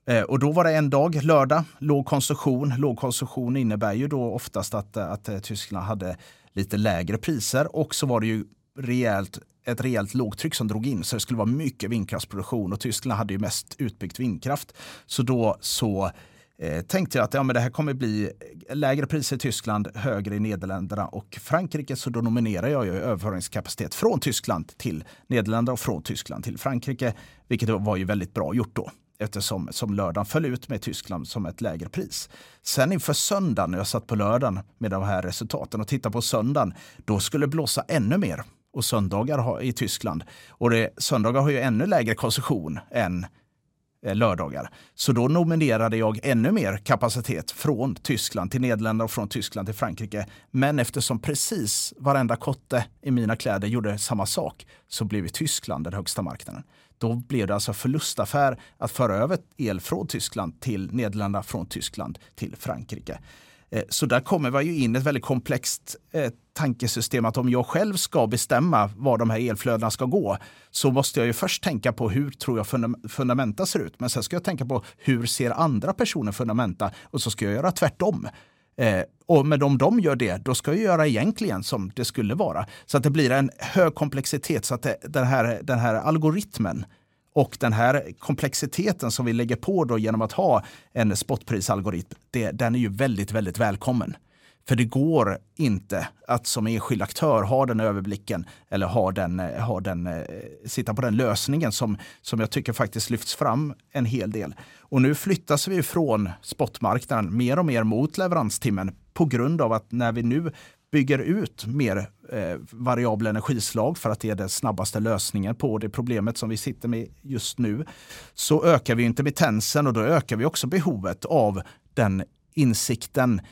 Eh, och då var det en dag, lördag, låg konsumtion. Låg konsumtion innebär ju då oftast att, eh, att eh, Tyskland hade lite lägre priser och så var det ju rejält, ett rejält lågtryck som drog in så det skulle vara mycket vindkraftsproduktion och Tyskland hade ju mest utbyggt vindkraft. Så då så eh, tänkte jag att ja, men det här kommer bli lägre priser i Tyskland, högre i Nederländerna och Frankrike. Så då nominerar jag ju överföringskapacitet från Tyskland till Nederländerna och från Tyskland till Frankrike, vilket var ju väldigt bra gjort då eftersom som lördagen föll ut med Tyskland som ett lägre pris. Sen inför söndagen, när jag satt på lördagen med de här resultaten och tittade på söndagen, då skulle det blåsa ännu mer och söndagar i Tyskland. Och det, söndagar har ju ännu lägre konsumtion än eh, lördagar. Så då nominerade jag ännu mer kapacitet från Tyskland till Nederländerna och från Tyskland till Frankrike. Men eftersom precis varenda kotte i mina kläder gjorde samma sak så blev Tyskland den högsta marknaden. Då blev det alltså förlustaffär att föra över el från Tyskland till Nederländerna, från Tyskland till Frankrike. Eh, så där kommer man ju in ett väldigt komplext eh, tankesystem att om jag själv ska bestämma var de här elflödena ska gå så måste jag ju först tänka på hur tror jag fundamenta ser ut. Men sen ska jag tänka på hur ser andra personer fundamenta och så ska jag göra tvärtom. Eh, och med om de gör det, då ska jag göra egentligen som det skulle vara. Så att det blir en hög komplexitet så att det, den, här, den här algoritmen och den här komplexiteten som vi lägger på då genom att ha en spotprisalgoritm, det, den är ju väldigt, väldigt välkommen. För det går inte att som enskild aktör ha den överblicken eller ha den, ha den, eh, sitta på den lösningen som, som jag tycker faktiskt lyfts fram en hel del. Och nu flyttas vi från spotmarknaden mer och mer mot leveranstimmen på grund av att när vi nu bygger ut mer eh, variabla energislag för att det är den snabbaste lösningen på det problemet som vi sitter med just nu, så ökar vi intermittensen och då ökar vi också behovet av den insikten eh,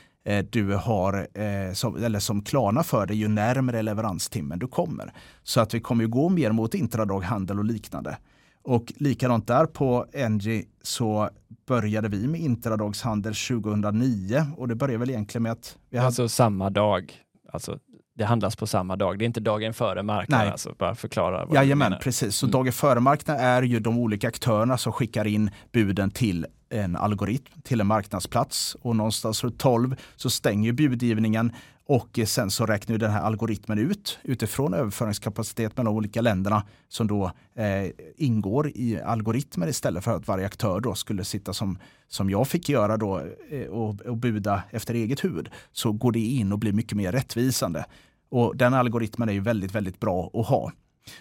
du har, eh, som, eller som klarnar för dig ju närmare leveranstimmen du kommer. Så att vi kommer gå mer mot intradaghandel och liknande. Och likadant där på Engie så började vi med intradagshandel 2009 och det började väl egentligen med att vi hade... Alltså samma dag Alltså, det handlas på samma dag. Det är inte dagen före marknaden. Alltså, bara förklara vad Jajamän, precis. Så mm. dagen före marknaden är ju de olika aktörerna som skickar in buden till en algoritm, till en marknadsplats. Och någonstans runt 12 så stänger budgivningen och sen så räknar den här algoritmen ut utifrån överföringskapacitet mellan olika länderna som då eh, ingår i algoritmer istället för att varje aktör då skulle sitta som, som jag fick göra då eh, och, och buda efter eget huvud. Så går det in och blir mycket mer rättvisande. Och den algoritmen är ju väldigt, väldigt bra att ha.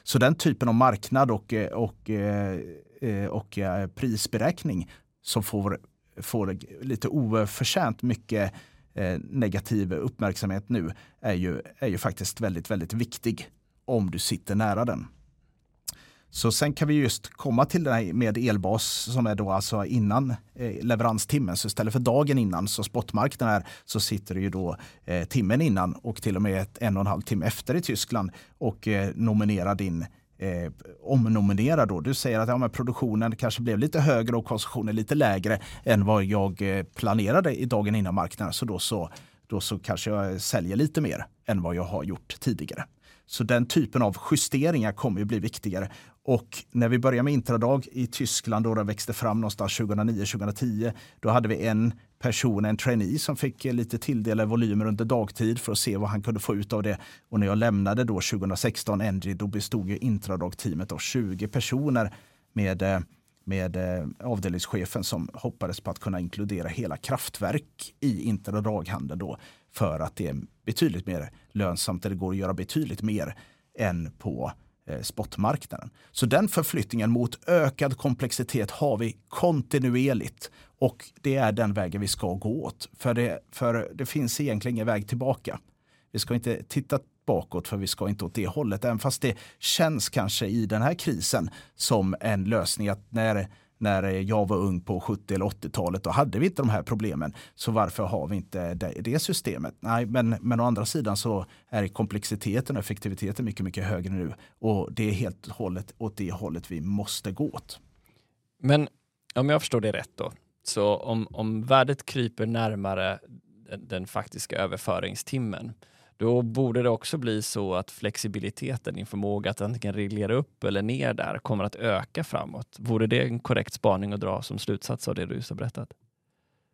Så den typen av marknad och, och, eh, och, och prisberäkning som får, får lite oförtjänt mycket eh, negativ uppmärksamhet nu är ju, är ju faktiskt väldigt, väldigt viktig om du sitter nära den. Så sen kan vi just komma till det här med elbas som är då alltså innan eh, leveranstimmen. Så istället för dagen innan så spotmarknaden är så sitter du ju då eh, timmen innan och till och med en och en halv timme efter i Tyskland och nominerar din eh, omnominera då. Du säger att ja, men produktionen kanske blev lite högre och konsumtionen lite lägre än vad jag eh, planerade i dagen innan marknaden. Så då, så då så kanske jag säljer lite mer än vad jag har gjort tidigare. Så den typen av justeringar kommer ju bli viktigare. Och när vi började med intradag i Tyskland då det växte fram någonstans 2009-2010, då hade vi en person, en trainee som fick eh, lite tilldelade volymer under dagtid för att se vad han kunde få ut av det. Och när jag lämnade då 2016 Engie, då bestod ju intradagteamet av 20 personer med eh, med eh, avdelningschefen som hoppades på att kunna inkludera hela kraftverk i intradaghandeln då för att det är betydligt mer lönsamt, eller det går att göra betydligt mer än på Eh, spotmarknaden. Så den förflyttningen mot ökad komplexitet har vi kontinuerligt och det är den vägen vi ska gå åt. För det, för det finns egentligen ingen väg tillbaka. Vi ska inte titta bakåt för vi ska inte åt det hållet. Även fast det känns kanske i den här krisen som en lösning att när, när jag var ung på 70 eller 80-talet, då hade vi inte de här problemen. Så varför har vi inte det, det systemet? Nej, men, men å andra sidan så är komplexiteten och effektiviteten mycket, mycket högre nu. Och det är helt hållet åt det hållet vi måste gå åt. Men om jag förstår det rätt då, så om, om värdet kryper närmare den, den faktiska överföringstimmen, då borde det också bli så att flexibiliteten, din förmåga att antingen reglera upp eller ner där, kommer att öka framåt. Vore det en korrekt spaning att dra som slutsats av det du just har berättat?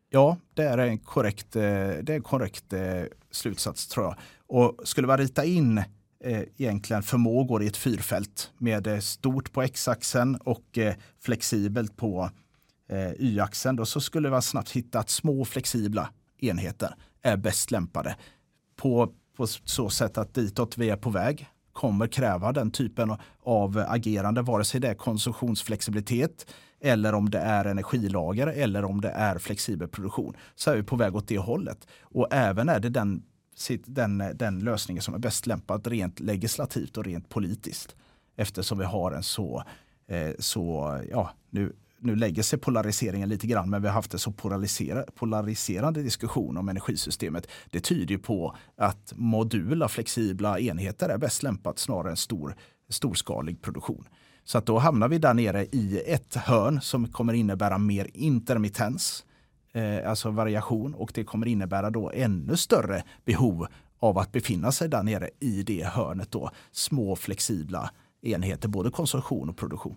Ja, det är en korrekt, eh, det är en korrekt eh, slutsats tror jag. Och skulle man rita in eh, egentligen förmågor i ett fyrfält med stort på x-axeln och flexibelt på y-axeln, då så skulle man snabbt hitta att små flexibla enheter är bäst lämpade. På på så sätt att ditåt vi är på väg kommer kräva den typen av agerande, vare sig det är konsumtionsflexibilitet eller om det är energilager eller om det är flexibel produktion. Så är vi på väg åt det hållet. Och även är det den, den, den lösningen som är bäst lämpad rent legislativt och rent politiskt. Eftersom vi har en så, eh, så ja, nu nu lägger sig polariseringen lite grann, men vi har haft en så polariserande diskussion om energisystemet. Det tyder på att modula, flexibla enheter är bäst lämpat snarare än stor, storskalig produktion. Så att då hamnar vi där nere i ett hörn som kommer innebära mer intermittens, eh, alltså variation, och det kommer innebära då ännu större behov av att befinna sig där nere i det hörnet då. Små flexibla enheter, både konsumtion och produktion.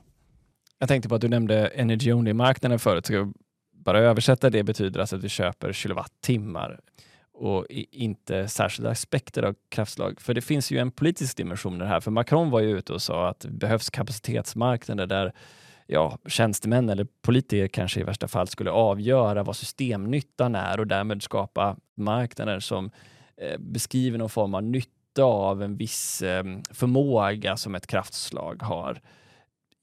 Jag tänkte på att du nämnde energy only-marknaden förut. Ska jag bara översätta det betyder alltså att vi köper kilowattimmar och inte särskilda aspekter av kraftslag. För det finns ju en politisk dimension i det här. För Macron var ju ute och sa att det behövs kapacitetsmarknader där ja, tjänstemän eller politiker kanske i värsta fall skulle avgöra vad systemnyttan är och därmed skapa marknader som eh, beskriver någon form av nytta av en viss eh, förmåga som ett kraftslag har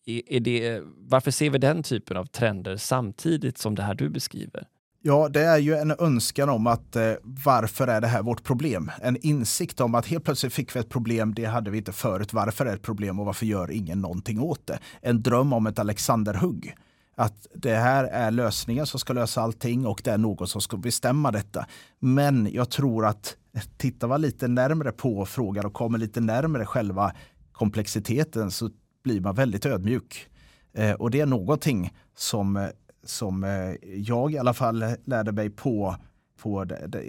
är det, varför ser vi den typen av trender samtidigt som det här du beskriver? Ja, det är ju en önskan om att eh, varför är det här vårt problem? En insikt om att helt plötsligt fick vi ett problem, det hade vi inte förut. Varför är det ett problem och varför gör ingen någonting åt det? En dröm om ett Alexanderhugg. Att det här är lösningen som ska lösa allting och det är någon som ska bestämma detta. Men jag tror att tittar man lite närmre på frågan och kommer lite närmre själva komplexiteten så blir man väldigt ödmjuk. Eh, och det är någonting som, eh, som eh, jag i alla fall lärde mig på på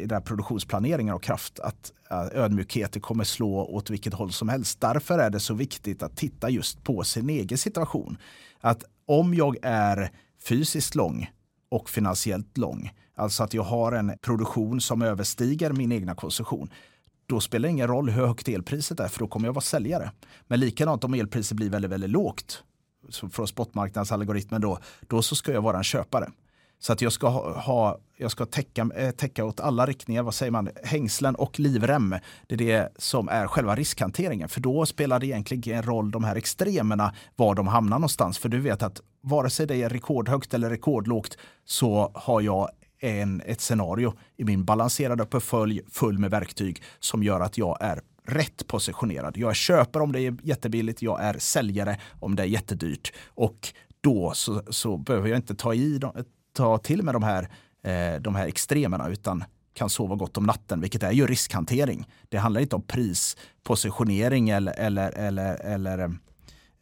den produktionsplaneringen och kraft att ödmjukheten kommer slå åt vilket håll som helst. Därför är det så viktigt att titta just på sin egen situation. Att om jag är fysiskt lång och finansiellt lång, alltså att jag har en produktion som överstiger min egna konsumtion, då spelar det ingen roll hur högt elpriset är för då kommer jag vara säljare. Men likadant om elpriset blir väldigt, väldigt lågt från spotmarknadsalgoritmen då, då så ska jag vara en köpare. Så att jag ska, ha, jag ska täcka, eh, täcka åt alla riktningar, vad säger man, hängslen och livrem. Det är det som är själva riskhanteringen. För då spelar det egentligen ingen roll de här extremerna, var de hamnar någonstans. För du vet att vare sig det är rekordhögt eller rekordlågt så har jag en, ett scenario i min balanserade portfölj full med verktyg som gör att jag är rätt positionerad. Jag är köpare om det är jättebilligt, jag är säljare om det är jättedyrt. Och då så, så behöver jag inte ta, i, ta till med de här, eh, de här extremerna utan kan sova gott om natten, vilket är ju riskhantering. Det handlar inte om prispositionering eller, eller, eller, eller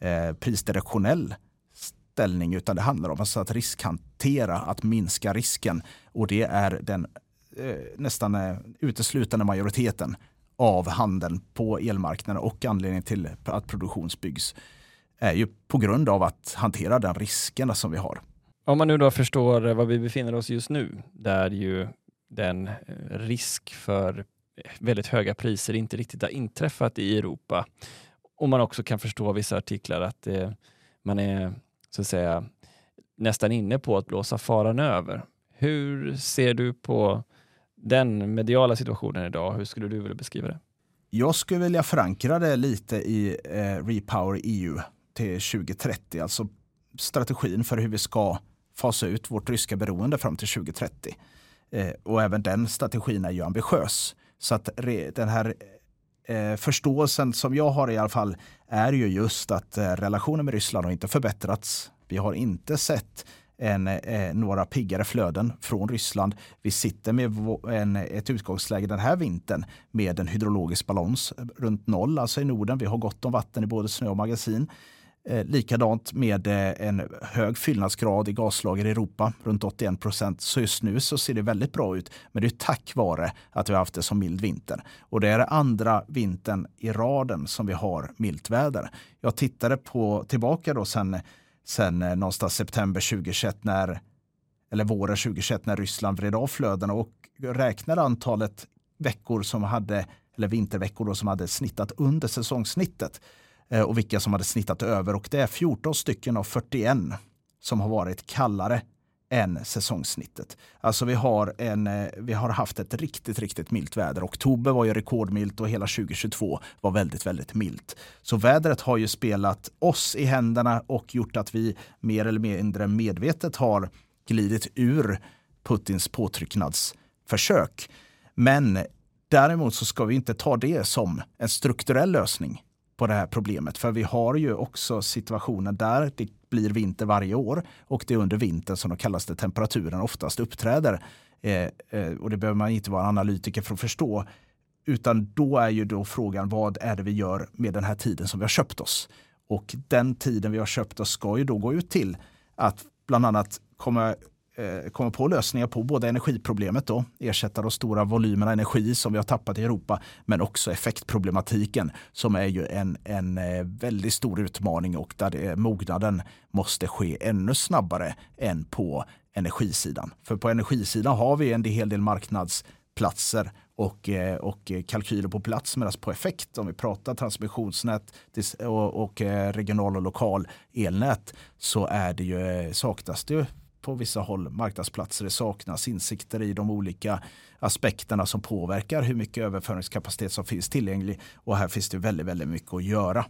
eh, prisdirektionell ställning utan det handlar om alltså att riskhantera, att minska risken. Och det är den eh, nästan eh, uteslutande majoriteten av handeln på elmarknaden och anledningen till att produktion byggs är ju på grund av att hantera den riskerna som vi har. Om man nu då förstår var vi befinner oss just nu, där ju den eh, risk för eh, väldigt höga priser inte riktigt har inträffat i Europa och man också kan förstå vissa artiklar att eh, man är så att säga nästan inne på att blåsa faran över. Hur ser du på den mediala situationen idag? Hur skulle du vilja beskriva det? Jag skulle vilja förankra det lite i eh, Repower EU till 2030, alltså strategin för hur vi ska fasa ut vårt ryska beroende fram till 2030. Eh, och även den strategin är ju ambitiös. Så att den här eh, förståelsen som jag har i alla fall är ju just att eh, relationen med Ryssland har inte förbättrats Vi har inte sett en, eh, några piggare flöden från Ryssland. Vi sitter med en, ett utgångsläge den här vintern med en hydrologisk balans eh, runt noll, alltså i Norden. Vi har gott om vatten i både snö och magasin. Eh, likadant med eh, en hög fyllnadsgrad i gaslager i Europa, runt 81 procent. Så just nu så ser det väldigt bra ut. Men det är tack vare att vi har haft det som mild vinter. Och det är andra vintern i raden som vi har milt väder. Jag tittade på, tillbaka då sen, sen eh, någonstans september 2021 när eller våren 2021 när Ryssland vred av flödena och räknade antalet veckor som hade, eller vinterveckor då, som hade snittat under säsongssnittet Eh, och vilka som hade snittat över. Och det är 14 stycken av 41 som har varit kallare än säsongssnittet. Alltså vi har, en, eh, vi har haft ett riktigt, riktigt milt väder. Oktober var ju rekordmilt och hela 2022 var väldigt, väldigt milt. Så vädret har ju spelat oss i händerna och gjort att vi mer eller mindre medvetet har glidit ur Putins påtrycknadsförsök. Men däremot så ska vi inte ta det som en strukturell lösning på det här problemet. För vi har ju också situationer där det blir vinter varje år och det är under vintern som de kallaste temperaturen oftast uppträder. Eh, eh, och det behöver man inte vara analytiker för att förstå. Utan då är ju då frågan vad är det vi gör med den här tiden som vi har köpt oss? Och den tiden vi har köpt oss ska ju då gå ut till att bland annat komma Eh, kommer på lösningar på både energiproblemet, då, ersätta de stora volymerna energi som vi har tappat i Europa, men också effektproblematiken som är ju en, en eh, väldigt stor utmaning och där det, eh, mognaden måste ske ännu snabbare än på energisidan. För på energisidan har vi en hel del marknadsplatser och, och kalkyler på plats. Medan på effekt, om vi pratar transmissionsnät och, och regional och lokal elnät, så är det ju, saknas det på vissa håll marknadsplatser. Det saknas insikter i de olika aspekterna som påverkar hur mycket överföringskapacitet som finns tillgänglig. Och här finns det väldigt, väldigt mycket att göra.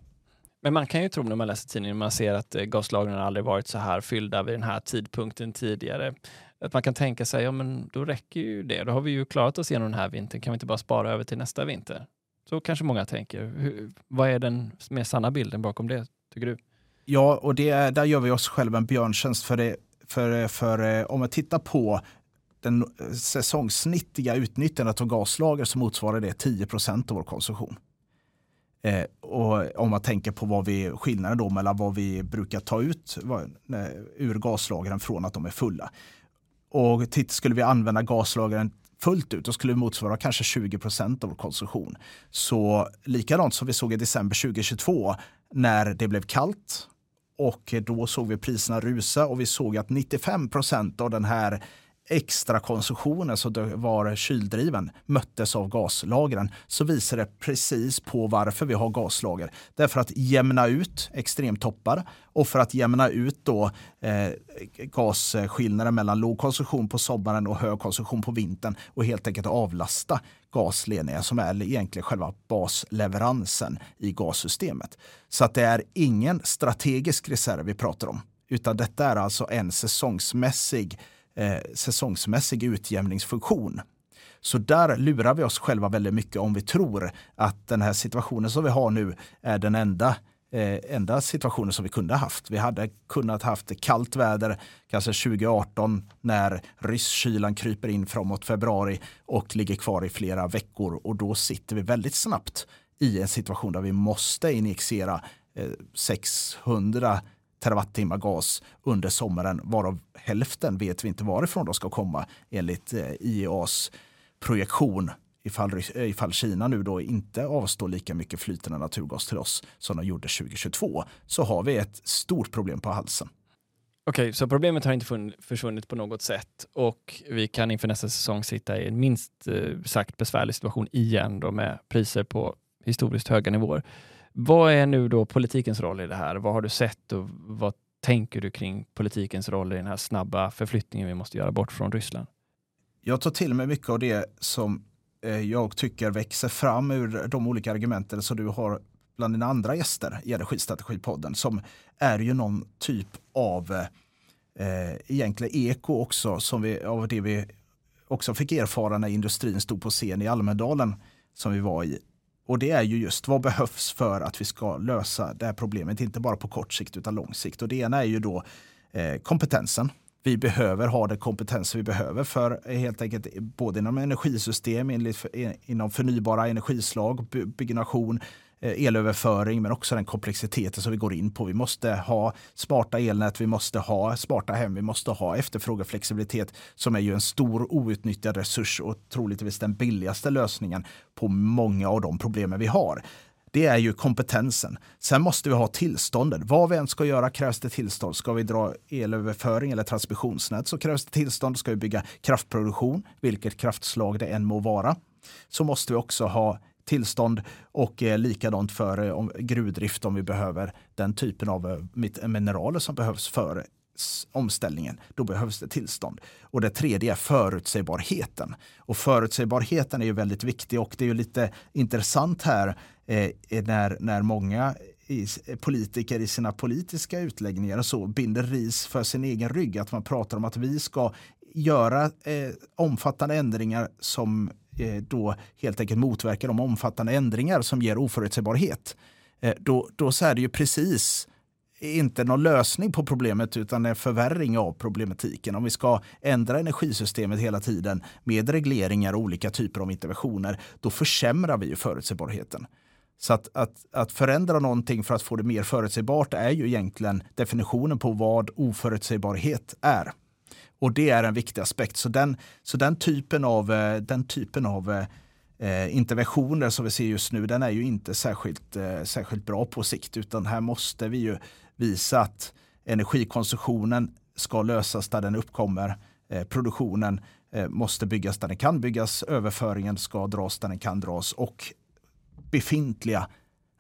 Men man kan ju tro när man läser tidningen, man ser att eh, gaslagren aldrig varit så här fyllda vid den här tidpunkten tidigare. Att man kan tänka sig, ja men då räcker ju det. Då har vi ju klarat oss igenom den här vintern. Kan vi inte bara spara över till nästa vinter? Så kanske många tänker. Hur, vad är den mer sanna bilden bakom det, tycker du? Ja, och det, där gör vi oss själva en björntjänst. För det, för, för eh, om man tittar på den eh, säsongssnittiga utnyttjandet av gaslager så motsvarar det 10 procent av vår konsumtion. Eh, och om man tänker på vad vi, skillnaden då mellan vad vi brukar ta ut vad, nej, ur gaslagren från att de är fulla. Och titt, skulle vi använda gaslagren fullt ut, då skulle det motsvara kanske 20 procent av vår konsumtion. Så likadant som vi såg i december 2022 när det blev kallt och då såg vi priserna rusa och vi såg att 95 procent av den här extra konsumtionen som var kyldriven möttes av gaslagren så visar det precis på varför vi har gaslager. Det är för att jämna ut extremtoppar och för att jämna ut då eh, gasskillnaden mellan låg konsumtion på sommaren och hög konsumtion på vintern och helt enkelt avlasta gasledningar som är egentligen själva basleveransen i gassystemet. Så att det är ingen strategisk reserv vi pratar om, utan detta är alltså en säsongsmässig eh, säsongsmässig utjämningsfunktion. Så där lurar vi oss själva väldigt mycket om vi tror att den här situationen som vi har nu är den enda eh, enda situationen som vi kunde ha haft. Vi hade kunnat haft kallt väder kanske 2018 när rysskylan kryper in framåt februari och ligger kvar i flera veckor och då sitter vi väldigt snabbt i en situation där vi måste injicera eh, 600 terawattimmar gas under sommaren, varav hälften vet vi inte varifrån de ska komma enligt eh, IEAs projektion ifall, eh, ifall Kina nu då inte avstår lika mycket flytande naturgas till oss som de gjorde 2022 så har vi ett stort problem på halsen. Okej, okay, så problemet har inte försvunnit på något sätt och vi kan inför nästa säsong sitta i en minst eh, sagt besvärlig situation igen då med priser på historiskt höga nivåer. Vad är nu då politikens roll i det här? Vad har du sett och vad tänker du kring politikens roll i den här snabba förflyttningen vi måste göra bort från Ryssland? Jag tar till mig mycket av det som eh, jag tycker växer fram ur de olika argumenten som du har bland dina andra gäster i Energistrategipodden som är ju någon typ av eh, egentligen eko också som vi, av det vi också fick erfara när industrin stod på scen i Almedalen som vi var i och det är ju just vad behövs för att vi ska lösa det här problemet, inte bara på kort sikt utan lång sikt. Och det ena är ju då eh, kompetensen. Vi behöver ha den kompetens vi behöver för eh, helt enkelt både inom energisystem, eh, inom förnybara energislag, byggnation, Eh, Eh, elöverföring men också den komplexiteten som vi går in på. Vi måste ha smarta elnät, vi måste ha smarta hem, vi måste ha efterfrågeflexibilitet som är ju en stor outnyttjad resurs och troligtvis den billigaste lösningen på många av de problemen vi har det är ju kompetensen. Sen måste vi ha tillstånden. Vad vi än ska göra krävs det tillstånd. Ska vi dra elöverföring eller transmissionsnät så krävs det tillstånd. Ska vi bygga kraftproduktion, vilket kraftslag det än må vara, så måste vi också ha tillstånd och eh, likadant för eh, gruvdrift om vi behöver den typen av eh, mineraler som behövs för omställningen. Då behövs det tillstånd. Och det tredje är förutsägbarheten. Och förutsägbarheten är ju väldigt viktig och det är ju lite intressant här eh, när, när många i, politiker i sina politiska utläggningar och så binder ris för sin egen rygg. Att man pratar om att vi ska göra eh, omfattande ändringar som Eh, då helt enkelt motverka de omfattande ändringar som ger oförutsägbarhet. Eh, då, då så är det ju precis inte någon lösning på problemet utan en förvärring av problematiken. Om vi ska ändra energisystemet hela tiden med regleringar och olika typer av interventioner, då försämrar vi ju förutsägbarheten. Så att, att, att förändra någonting för att få det mer förutsägbart är ju egentligen definitionen på vad oförutsägbarhet är. Och det är en viktig aspekt. Så den, så den typen av, eh, den typen av eh, eh, interventioner som vi ser just nu, den är ju inte särskilt, eh, särskilt bra på sikt. Utan här måste vi ju visa att energikonsumtionen ska lösas där den uppkommer. Eh, produktionen eh, måste byggas där den kan byggas. Överföringen ska dras där den kan dras. Och befintliga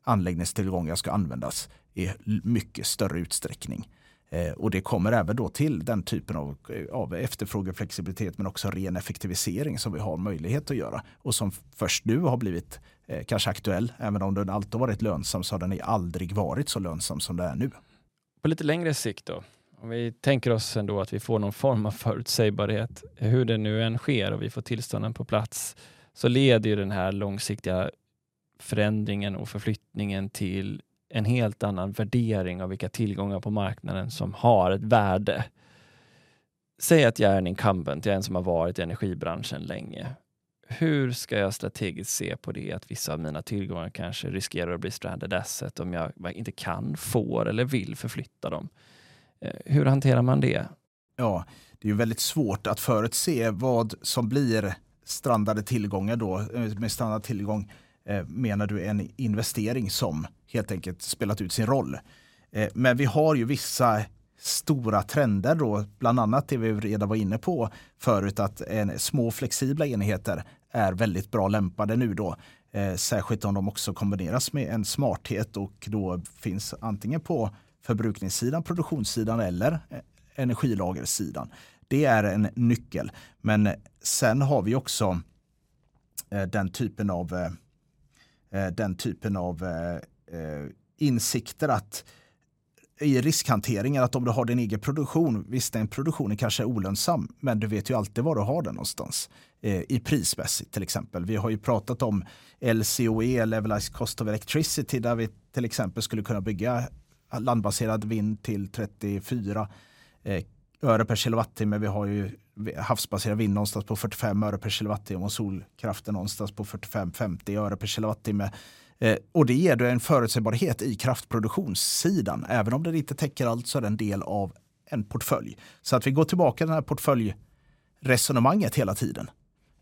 anläggningstillgångar ska användas i mycket större utsträckning. Eh, och det kommer även då till den typen av, eh, av efterfrågeflexibilitet men också ren effektivisering som vi har möjlighet att göra och som först nu har blivit eh, kanske aktuell. Även om den alltid varit lönsam så har den aldrig varit så lönsam som det är nu. På lite längre sikt då? Om vi tänker oss ändå att vi får någon form av förutsägbarhet, hur det nu än sker och vi får tillstånden på plats, så leder ju den här långsiktiga förändringen och förflyttningen till en helt annan värdering av vilka tillgångar på marknaden som har ett värde. Säg att jag är en incumbent, jag är en som har varit i energibranschen länge. Hur ska jag strategiskt se på det att vissa av mina tillgångar kanske riskerar att bli stranded asset om jag inte kan, får eller vill förflytta dem? Eh, hur hanterar man det? Ja, det är ju väldigt svårt att förutse vad som blir strandade tillgångar då. Eh, med strandad tillgång eh, Eh, menar du en investering som helt enkelt spelat ut sin roll. Eh, men vi har ju vissa stora trender då, bland annat det vi redan var inne på förut att en, små flexibla enheter är väldigt bra lämpade nu då. Eh, särskilt om de också kombineras med en smarthet och då finns antingen på förbrukningssidan, produktionssidan eller eh, energilagersidan. Det är en nyckel. Men sen har vi också eh, den typen av eh, Eh, den typen av eh, eh, insikter att i riskhanteringen att om du har din egen produktion, visst den produktionen kanske är olönsam, men du vet ju alltid var du har den någonstans. Eh, I prismässigt till exempel. Vi har ju pratat om LCOE, Levelized Cost of Electricity, där vi till exempel skulle kunna bygga landbaserad vind till 34 eh, öre per kilowattimme. Vi har ju havsbaserad vind någonstans på 45 öre per kilowattimme och solkraften någonstans på 45-50 öre per kilowattimme. Eh, och det ger en förutsägbarhet i kraftproduktionssidan. Även om den inte täcker allt så är det en del av en portfölj. Så att vi går tillbaka till det här portföljresonemanget hela tiden.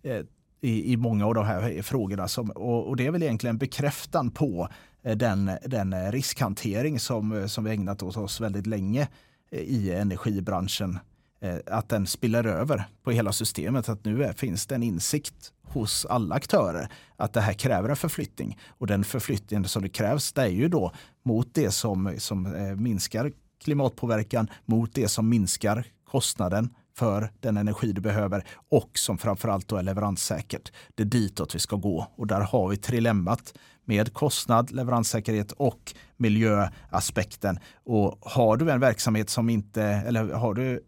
Eh, i, i många av de här frågorna. Som, och, och, det är väl egentligen bekräftan på eh, den, den riskhantering som, eh, som vi ägnat åt oss väldigt länge eh, i energibranschen. Eh, att den spiller över på hela systemet. Att nu är, finns det en insikt hos alla aktörer att det här kräver en förflyttning. Och den förflyttningen som det krävs det är ju då mot det som, som eh, minskar klimatpåverkan, mot det som minskar kostnaden för den energi du behöver och som framförallt då är leveranssäkert. Det är ditåt vi ska gå och där har vi trilemmat med kostnad, leveranssäkerhet och miljöaspekten. Och har du en verksamhet som inte, eller har du,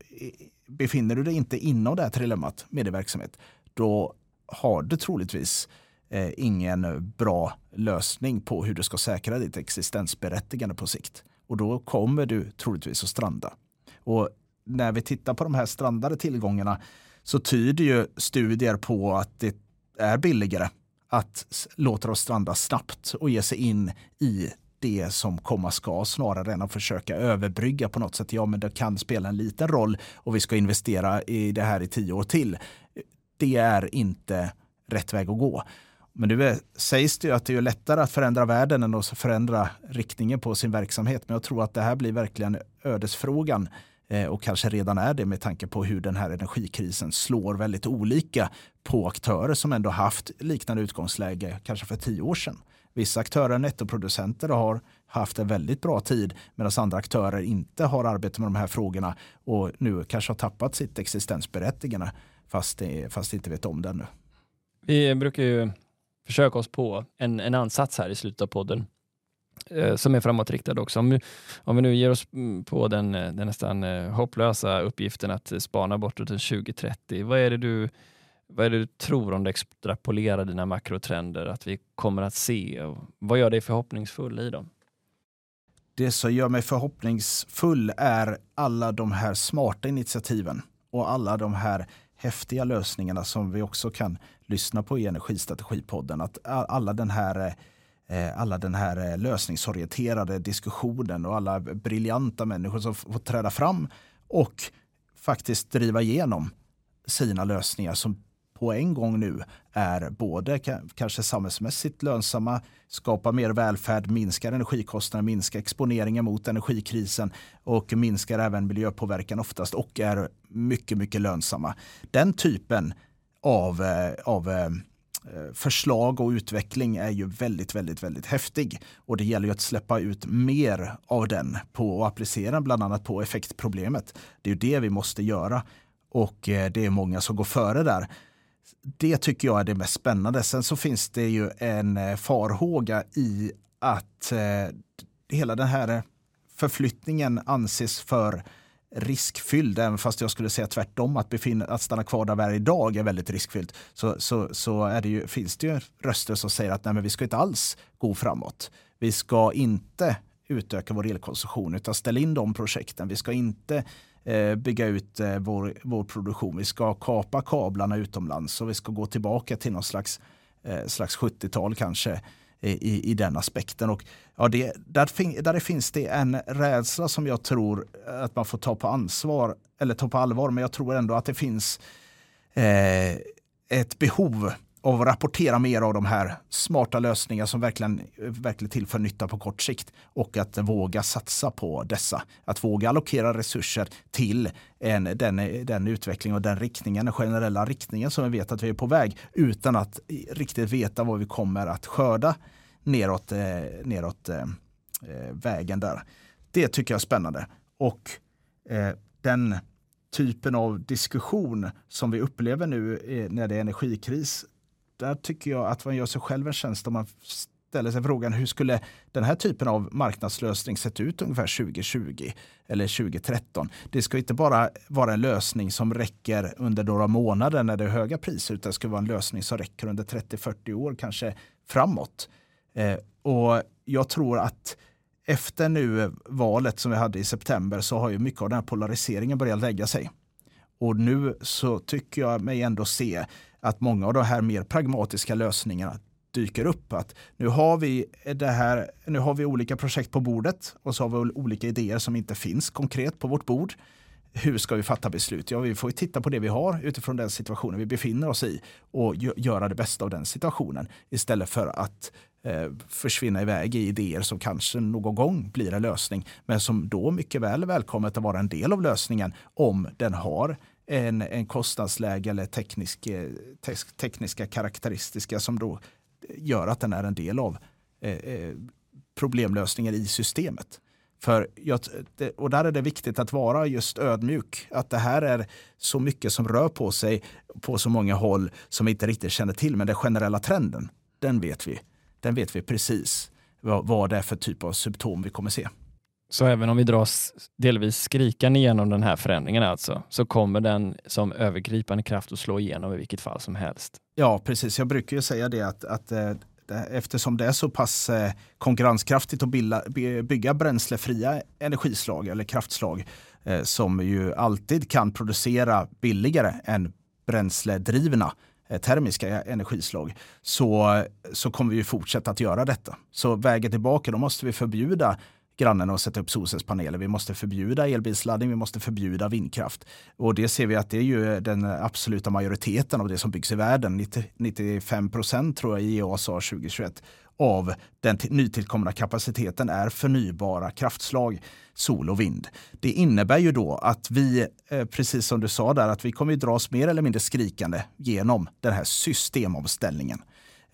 befinner du dig inte inom det här trilemmat med din verksamhet, då har du troligtvis eh, ingen bra lösning på hur du ska säkra ditt existensberättigande på sikt. Och då kommer du troligtvis att stranda. Och när vi tittar på de här strandade tillgångarna så tyder ju studier på att det är billigare att låta oss stranda snabbt och ge sig in i det som komma ska snarare än att försöka överbrygga på något sätt. Ja, men det kan spela en liten roll och vi ska investera i det här i tio år till. Det är inte rätt väg att gå. Men nu eh, sägs det ju att det är lättare att förändra världen än att förändra riktningen på sin verksamhet. Men jag tror att det här blir verkligen ödesfrågan Eh, och kanske redan är det med tanke på hur den här energikrisen slår väldigt olika på aktörer som ändå haft liknande utgångsläge kanske för tio år sedan. Vissa aktörer, nettoproducenter, har haft en väldigt bra tid medan andra aktörer inte har arbetat med de här frågorna och nu kanske har tappat sitt existensberättigande fast, det, fast inte vet om det ännu. Vi brukar ju försöka oss på en, en ansats här i slutet av podden Eh, som är framåtriktad också. Om, om vi nu ger oss mm, på den, eh, den nästan eh, hopplösa uppgiften att spana bortåt till 2030, vad är det du vad är det du tror om du extrapolerar dina makrotrender att vi kommer att se? Och vad gör dig förhoppningsfull i dem? Det som gör mig förhoppningsfull är alla de här smarta initiativen och alla de här häftiga lösningarna som vi också kan lyssna på i Energistrategipodden. Att alla den här eh, Eh, alla den här eh, lösningsorienterade diskussionen och alla briljanta människor som får träda fram och faktiskt driva igenom sina lösningar som på en gång nu är både kanske samhällsmässigt lönsamma, skapar mer välfärd, minskar energikostnader, minskar exponeringen mot energikrisen och minskar även miljöpåverkan oftast och är mycket, mycket lönsamma. Den typen av, eh, av Eh, förslag och utveckling är ju väldigt, väldigt, väldigt häftig. Och det gäller ju att släppa ut mer av den på och applicera bland annat på effektproblemet. Det är ju det vi måste göra och eh, det är många som går före där det tycker jag är det mest spännande. Sen så finns det ju en eh, farhåga i att hela den här förflyttningen anses för riskfylld, även fast jag skulle säga tvärtom, att, befinna, att stanna kvar där vi är idag är väldigt riskfyllt, så, så, så är det ju, finns det ju röster som säger att nej, men vi ska inte alls gå framåt. Vi ska inte utöka vår elkonsumtion, utan ställa in de projekten. Vi ska inte Eh, bygga ut eh, vår, vår produktion. Vi ska kapa kablarna utomlands och vi ska gå tillbaka till någon slags, eh, slags 70-tal kanske i, i den aspekten. Och, ja, det, där, fin, där finns det en rädsla som jag tror eh, att man får ta på ansvar eller ta på allvar. Men jag tror ändå att det finns eh, ett behov av att rapportera mer av de här smarta lösningar som verkligen, verkligen tillför nytta på kort sikt och att våga satsa på dessa. Att våga allokera resurser till en, den, den utveckling och den riktningen, den generella riktningen som vi vet att vi är på väg utan att riktigt veta vad vi kommer att skörda neråt, eh, neråt eh, eh, vägen där. Det tycker jag är spännande. Och eh, den typen av diskussion som vi upplever nu eh, när det är energikris där tycker jag att man gör sig själv en tjänst om man ställer sig frågan hur skulle den här typen av marknadslösning sett ut ungefär 2020 eller 2013? Det ska inte bara vara en lösning som räcker under några månader när det är höga priser utan det ska vara en lösning som räcker under 30-40 år kanske framåt. Eh, och jag tror att efter nu valet som vi hade i september så har ju mycket av den här polariseringen börjat lägga sig. Och nu så tycker jag mig ändå se att många av de här mer pragmatiska lösningarna dyker upp. Att nu har vi det här, nu har vi olika projekt på bordet och så har vi olika idéer som inte finns konkret på vårt bord. Hur ska vi fatta beslut? Ja, vi får titta på det vi har utifrån den situationen vi befinner oss i och göra det bästa av den situationen istället för att eh, Eh, försvinna iväg i idéer som kanske någon gång blir en lösning men som då mycket väl är välkommet att vara en del av lösningen om den har en, en kostnadsläge eller teknisk, eh, te, tekniska karaktäristika som då gör att den är en del av eh, eh problemlösningen i systemet. För jag, och där är det viktigt att vara just ödmjuk. Att det här är så mycket som rör på sig på så många håll som vi inte riktigt känner till. Men den generella trenden, den vet vi. Den vet vi precis vad, vad det är för typ av symptom vi kommer se. Så även om vi dras delvis skrikande igenom den här förändringen alltså, så kommer den som övergripande kraft att slå igenom i vilket fall som helst? Ja, precis. Jag brukar ju säga det att, att eh, eftersom det är så pass eh, konkurrenskraftigt att bygga bränslefria energislag eller kraftslag eh, som ju alltid kan producera billigare än bränsledrivna Eh, termiska energislag så, så kommer vi fortsätta att göra detta. Så vägen tillbaka, då måste vi förbjuda grannen att sätta upp solcellspaneler. Vi måste förbjuda elbilsladdning, vi måste förbjuda vindkraft. Och det ser vi att det är ju den absoluta majoriteten av det som byggs i världen. 90, 95 procent tror jag IEA sa 2021 av den nytillkomna kapaciteten är förnybara kraftslag, sol och vind. Det innebär ju då att vi, eh, precis som du sa där, att vi kommer dras mer eller mindre skrikande genom den här systemomställningen.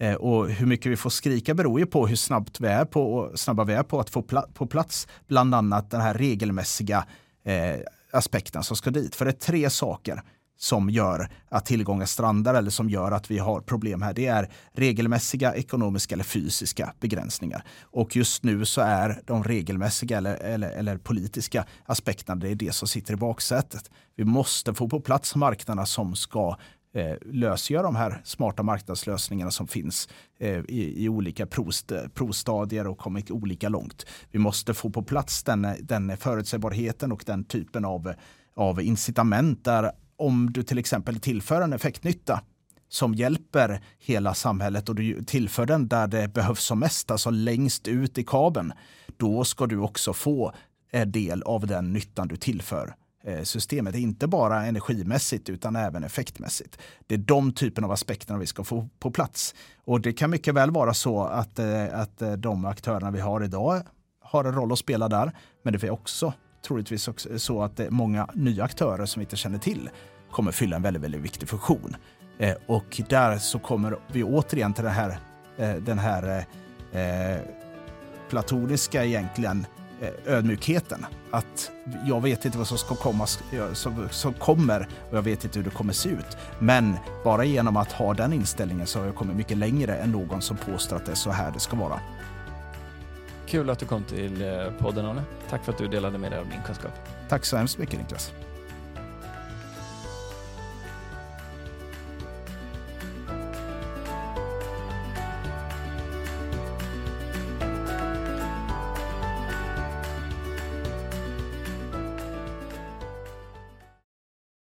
Eh, och hur mycket vi får skrika beror ju på hur snabbt vi är på, snabba vi är på att få pla på plats bland annat den här regelmässiga eh, aspekten som ska dit. För det är tre saker som gör att tillgångar strandar eller som gör att vi har problem här. Det är regelmässiga, ekonomiska eller fysiska begränsningar. Och just nu så är de regelmässiga eller, eller, eller politiska aspekterna det är det som sitter i baksätet. Vi måste få på plats marknaderna som ska eh, lösgöra de här smarta marknadslösningarna som finns eh, i, i, olika prost, provstadier och kommit olika långt. Vi måste få på plats den, den förutsägbarheten och den typen av, av incitament där om du till exempel tillför en effektnytta som hjälper hela samhället och du tillför den där det behövs som mest, alltså längst ut i kabeln, då ska du också få eh, del av den nyttan du tillför. Eh, systemet. Inte bara energimässigt utan även effektmässigt. Det är de typen av aspekterna vi ska få på plats. Och det kan mycket väl vara så att, eh, att eh, de aktörerna vi har idag har en roll att spela där. Men det är också troligtvis också så att många nya aktörer som vi inte känner till kommer fylla en väldigt, väldigt viktig funktion. Och där så kommer vi återigen till den här, den här eh, platoniska egentligen Eh, ödmjukheten. Att jag vet inte vad som ska komma, som, som kommer och jag vet inte hur det kommer se ut. Men bara genom att ha den inställningen så har jag kommit mycket längre än någon som påstår att det är så här det ska vara. Kul att du kom till eh, podden Arne. Tack för att du delade med dig av din kunskap. Tack så hemskt mycket Niklas.